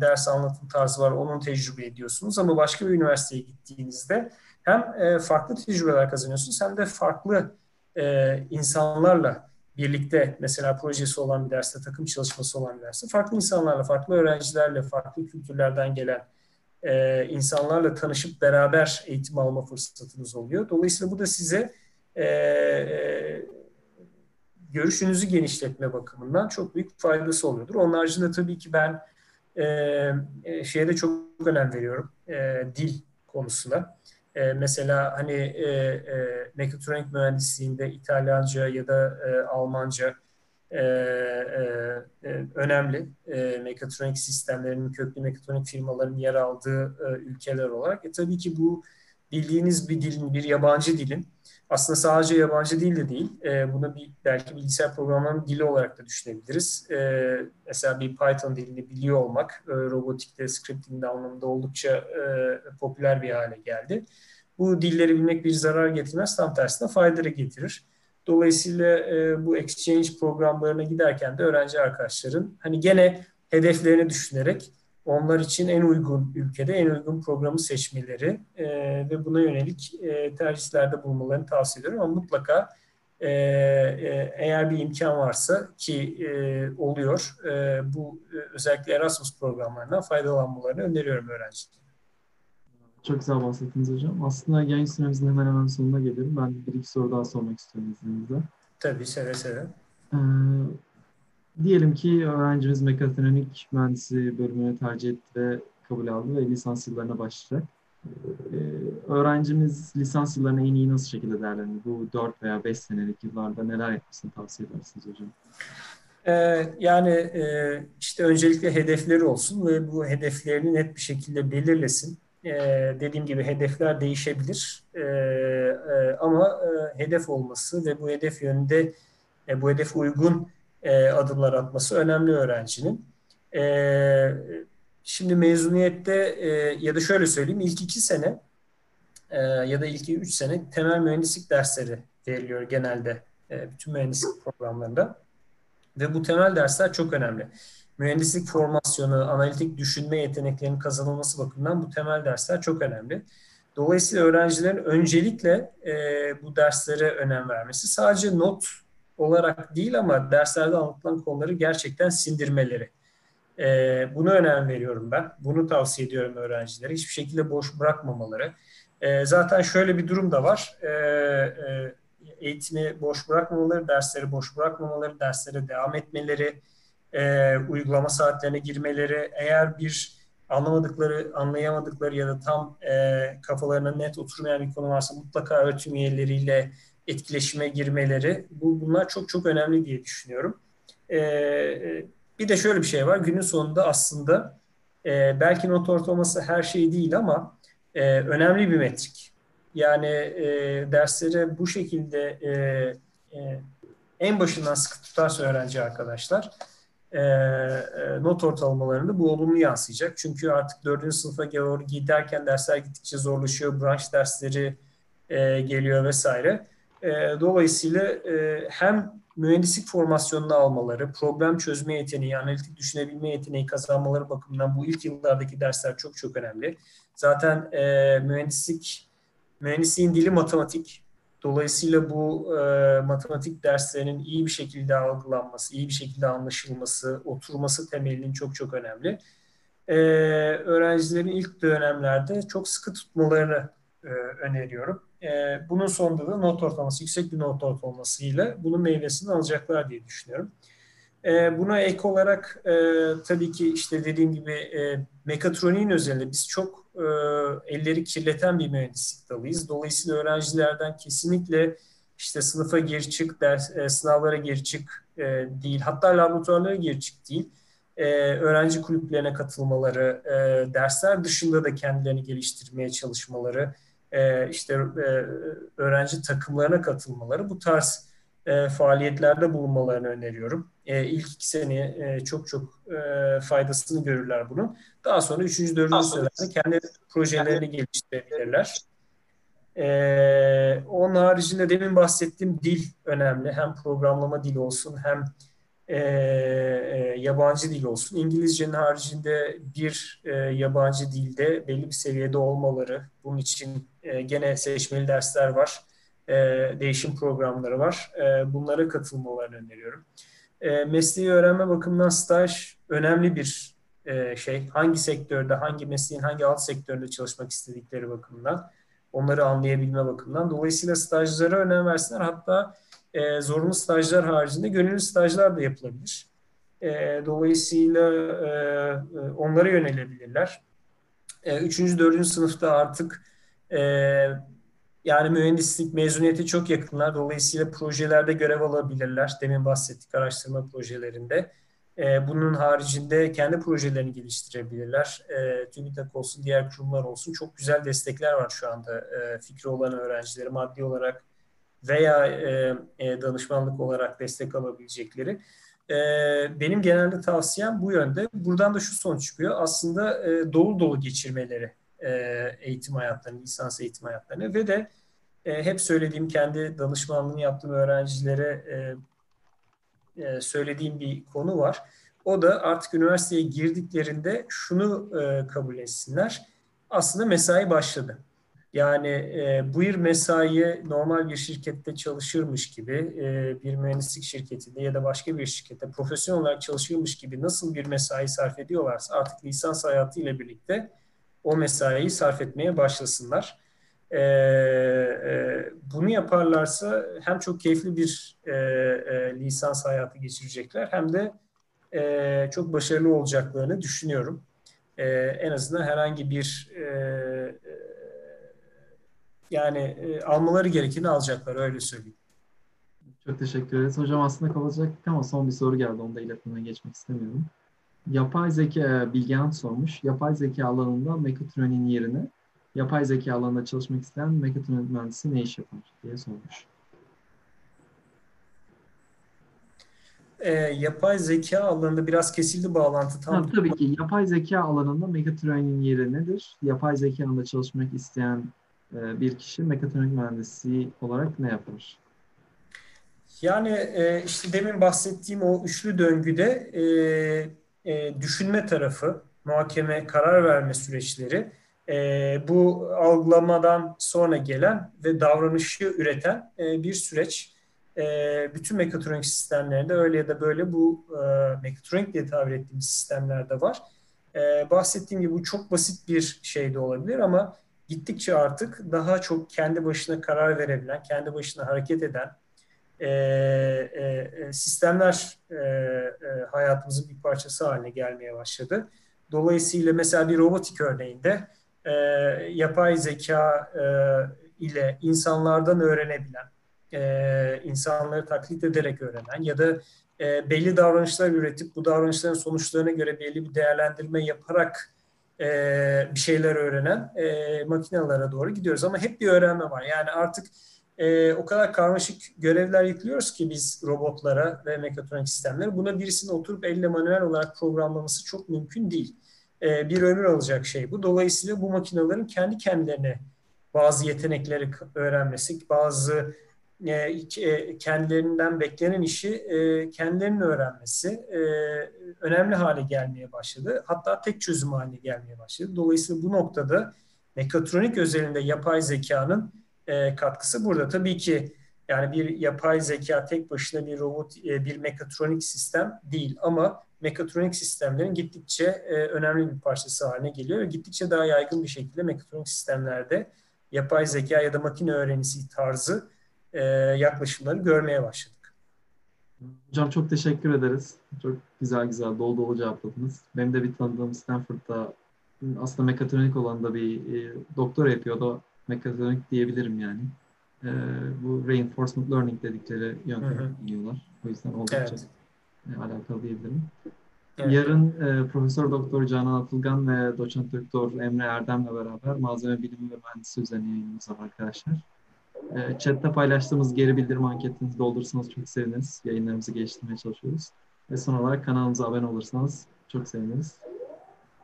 ders anlatım tarzı var, onun tecrübe ediyorsunuz. Ama başka bir üniversiteye gittiğinizde hem farklı tecrübeler kazanıyorsunuz hem de farklı e, insanlarla birlikte mesela projesi olan bir derste, takım çalışması olan bir derste farklı insanlarla, farklı öğrencilerle, farklı kültürlerden gelen e, insanlarla tanışıp beraber eğitim alma fırsatınız oluyor. Dolayısıyla bu da size e, e, görüşünüzü genişletme bakımından çok büyük faydası oluyordur. Onun haricinde tabii ki ben e, şeye de çok önem veriyorum. E, dil konusuna. E, mesela hani e, e, mekatronik mühendisliğinde İtalyanca ya da e, Almanca e, e, e, önemli. E, mekatronik sistemlerinin, köklü mekatronik firmaların yer aldığı e, ülkeler olarak. E, tabii ki bu bildiğiniz bir dilin, bir yabancı dilin aslında sadece yabancı dil de değil. E, bunu bir, belki bilgisayar programlarının dili olarak da düşünebiliriz. E, mesela bir Python dilini biliyor olmak e, robotikte, scripting anlamında oldukça e, popüler bir hale geldi. Bu dilleri bilmek bir zarar getirmez, tam tersine faydaları getirir. Dolayısıyla e, bu exchange programlarına giderken de öğrenci arkadaşların hani gene hedeflerini düşünerek onlar için en uygun ülkede en uygun programı seçmeleri e, ve buna yönelik e, tercihlerde bulunmalarını tavsiye ediyorum. Ama mutlaka e, e, eğer bir imkan varsa ki e, oluyor, e, bu e, özellikle Erasmus programlarından faydalanmalarını öneriyorum öğrencilere. Çok güzel bahsettiniz hocam. Aslında yayın süremizin hemen hemen sonuna geliyorum. Ben bir iki soru daha sormak istiyorum izninizle. Tabii, seve seve. Ee, Diyelim ki öğrencimiz mekatronik mühendisi bölümünü tercih etti ve kabul aldı ve lisans yıllarına başlayacak. Ee, öğrencimiz lisans yıllarını en iyi nasıl şekilde değerlendirir? Bu 4 veya 5 senelik yıllarda neler yapmasını tavsiye edersiniz hocam? Ee, yani e, işte öncelikle hedefleri olsun ve bu hedeflerini net bir şekilde belirlesin. Ee, dediğim gibi hedefler değişebilir ee, e, ama e, hedef olması ve bu hedef yönünde e, bu hedef uygun e, adımlar atması önemli öğrencinin. E, şimdi mezuniyette e, ya da şöyle söyleyeyim ilk iki sene e, ya da ilk üç sene temel mühendislik dersleri veriliyor genelde e, bütün mühendislik programlarında. Ve bu temel dersler çok önemli. Mühendislik formasyonu, analitik düşünme yeteneklerinin kazanılması bakımından bu temel dersler çok önemli. Dolayısıyla öğrencilerin öncelikle e, bu derslere önem vermesi sadece not olarak değil ama derslerde anlatılan konuları gerçekten sindirmeleri. E, buna önem veriyorum ben. Bunu tavsiye ediyorum öğrencilere. Hiçbir şekilde boş bırakmamaları. E, zaten şöyle bir durum da var. E, e, eğitimi boş bırakmamaları, dersleri boş bırakmamaları, derslere devam etmeleri, e, uygulama saatlerine girmeleri, eğer bir anlamadıkları, anlayamadıkları ya da tam e, kafalarına net oturmayan bir konu varsa mutlaka öğretim üyeleriyle etkileşime girmeleri bu bunlar çok çok önemli diye düşünüyorum. Ee, bir de şöyle bir şey var. Günün sonunda aslında e, belki not ortalaması her şey değil ama e, önemli bir metrik. Yani e, dersleri bu şekilde e, e, en başından sıkı tutarsa öğrenci arkadaşlar e, e, not ortalamalarında bu olumlu yansıyacak. Çünkü artık dördüncü sınıfa doğru giderken dersler gittikçe zorlaşıyor. Branş dersleri e, geliyor vesaire. E, dolayısıyla e, hem mühendislik formasyonunu almaları, problem çözme yeteneği, analitik düşünebilme yeteneği kazanmaları bakımından bu ilk yıllardaki dersler çok çok önemli. Zaten e, mühendislik, mühendisliğin dili matematik. Dolayısıyla bu e, matematik derslerinin iyi bir şekilde algılanması, iyi bir şekilde anlaşılması, oturması temelinin çok çok önemli. E, öğrencilerin ilk dönemlerde çok sıkı tutmalarını e, öneriyorum. E, bunun sonunda da not ortalaması, yüksek bir not ortalamasıyla bunun meyvesini alacaklar diye düşünüyorum. E, buna ek olarak e, tabii ki işte dediğim gibi e, mekatroniğin özelinde biz çok e, elleri kirleten bir mühendislik dalıyız. Dolayısıyla öğrencilerden kesinlikle işte sınıfa gir çık, ders, e, sınavlara gir çık e, değil, hatta laboratuvarlara gir çık değil, e, öğrenci kulüplerine katılmaları, e, dersler dışında da kendilerini geliştirmeye çalışmaları, e, işte e, öğrenci takımlarına katılmaları, bu tarz e, faaliyetlerde bulunmalarını öneriyorum. E, ilk iki sene e, çok çok e, faydasını görürler bunun. Daha sonra üçüncü, dördüncü senelerde kendi projelerini geliştirebilirler. E, onun haricinde demin bahsettiğim dil önemli. Hem programlama dili olsun hem e, e, yabancı dil olsun. İngilizcenin haricinde bir e, yabancı dilde belli bir seviyede olmaları. Bunun için e, gene seçmeli dersler var. E, değişim programları var. E, bunlara katılmalarını öneriyorum. E, mesleği öğrenme bakımından staj önemli bir e, şey. Hangi sektörde, hangi mesleğin hangi alt sektöründe çalışmak istedikleri bakımından. Onları anlayabilme bakımından. Dolayısıyla stajlara önem versinler. Hatta e, zorunlu stajlar haricinde gönüllü stajlar da yapılabilir. E, dolayısıyla e, e, onlara yönelebilirler. E, üçüncü, dördüncü sınıfta artık e, yani mühendislik mezuniyeti çok yakınlar. Dolayısıyla projelerde görev alabilirler. Demin bahsettik araştırma projelerinde. E, bunun haricinde kendi projelerini geliştirebilirler. E, TÜBİTAK olsun, diğer kurumlar olsun. Çok güzel destekler var şu anda e, fikri olan öğrencileri maddi olarak veya e, e, danışmanlık olarak destek alabilecekleri. E, benim genelde tavsiyem bu yönde. Buradan da şu sonuç çıkıyor. Aslında e, dolu dolu geçirmeleri e, eğitim hayatlarını, lisans eğitim hayatlarını ve de e, hep söylediğim kendi danışmanlığını yaptığım öğrencilere e, e, söylediğim bir konu var. O da artık üniversiteye girdiklerinde şunu e, kabul etsinler. Aslında mesai başladı. Yani e, bu yıl mesaiye normal bir şirkette çalışırmış gibi, e, bir mühendislik şirketinde ya da başka bir şirkette profesyonel olarak çalışırmış gibi nasıl bir mesai sarf ediyorlarsa artık lisans hayatı ile birlikte o mesaiyi sarf etmeye başlasınlar. E, e, bunu yaparlarsa hem çok keyifli bir e, e, lisans hayatı geçirecekler hem de e, çok başarılı olacaklarını düşünüyorum. E, en azından herhangi bir e, yani e, almaları gerekeni alacaklar öyle söyleyeyim. Çok teşekkür ederiz. Hocam aslında kalacaktık ama son bir soru geldi. Onu da iletmeden geçmek istemiyorum. Yapay zeka Bilgehan sormuş. Yapay zeka alanında mekatronin yerine yapay zeka alanında çalışmak isteyen mekatronik mühendisi ne iş yapar diye sormuş. E, yapay zeka alanında biraz kesildi bağlantı. Tam ha, tabii ki yapay zeka alanında mekatronin yeri nedir? Yapay zeka alanında çalışmak isteyen e, bir kişi mekatronik mühendisi olarak ne yapar? Yani e, işte demin bahsettiğim o üçlü döngüde e, e, düşünme tarafı, muhakeme, karar verme süreçleri, bu algılamadan sonra gelen ve davranışı üreten bir süreç. Bütün mekatronik sistemlerinde öyle ya da böyle bu mekatronik diye tabir ettiğimiz sistemlerde var. Bahsettiğim gibi bu çok basit bir şey de olabilir ama gittikçe artık daha çok kendi başına karar verebilen, kendi başına hareket eden e, e, e, sistemler e, e, hayatımızın bir parçası haline gelmeye başladı. Dolayısıyla mesela bir robotik örneğinde e, yapay zeka e, ile insanlardan öğrenebilen, e, insanları taklit ederek öğrenen ya da e, belli davranışlar üretip bu davranışların sonuçlarına göre belli bir değerlendirme yaparak e, bir şeyler öğrenen e, makinelere doğru gidiyoruz. Ama hep bir öğrenme var. Yani artık e, o kadar karmaşık görevler yüklüyoruz ki biz robotlara ve mekatronik sistemlere. Buna birisinin oturup elle manuel olarak programlaması çok mümkün değil. E, bir ömür alacak şey bu. Dolayısıyla bu makinelerin kendi kendilerine bazı yetenekleri öğrenmesi, bazı e, e, kendilerinden beklenen işi e, kendilerinin öğrenmesi e, önemli hale gelmeye başladı. Hatta tek çözüm haline gelmeye başladı. Dolayısıyla bu noktada mekatronik özelinde yapay zekanın katkısı burada. Tabii ki yani bir yapay zeka tek başına bir robot, bir mekatronik sistem değil ama mekatronik sistemlerin gittikçe önemli bir parçası haline geliyor ve gittikçe daha yaygın bir şekilde mekatronik sistemlerde yapay zeka ya da makine öğrenisi tarzı e, yaklaşımları görmeye başladık. Hocam çok teşekkür ederiz. Çok güzel güzel dolu dolu cevapladınız. Benim de bir tanıdığım Stanford'da aslında mekatronik olan da bir e, doktor yapıyordu. Mekatronik diyebilirim yani. e, bu reinforcement learning dedikleri yöntemi biliyorlar. O yüzden oldukça Evet. e, alakalı diyebilirim. Evet. Yarın e, Profesör Doktor Canan Atılgan ve Doçent Doktor Emre Erdem'le beraber malzeme bilimi ve mühendisi üzerine yayınımız var arkadaşlar. E, chat'te paylaştığımız geri bildirim anketinizi doldurursanız çok seviniriz. Yayınlarımızı geliştirmeye çalışıyoruz. Ve son olarak kanalımıza abone olursanız çok seviniriz.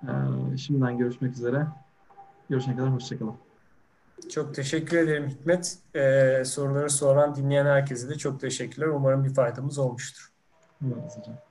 E, şimdiden görüşmek üzere. Görüşene kadar hoşçakalın. Çok teşekkür ederim Hikmet. Ee, soruları soran, dinleyen herkese de çok teşekkürler. Umarım bir faydamız olmuştur. Evet hocam.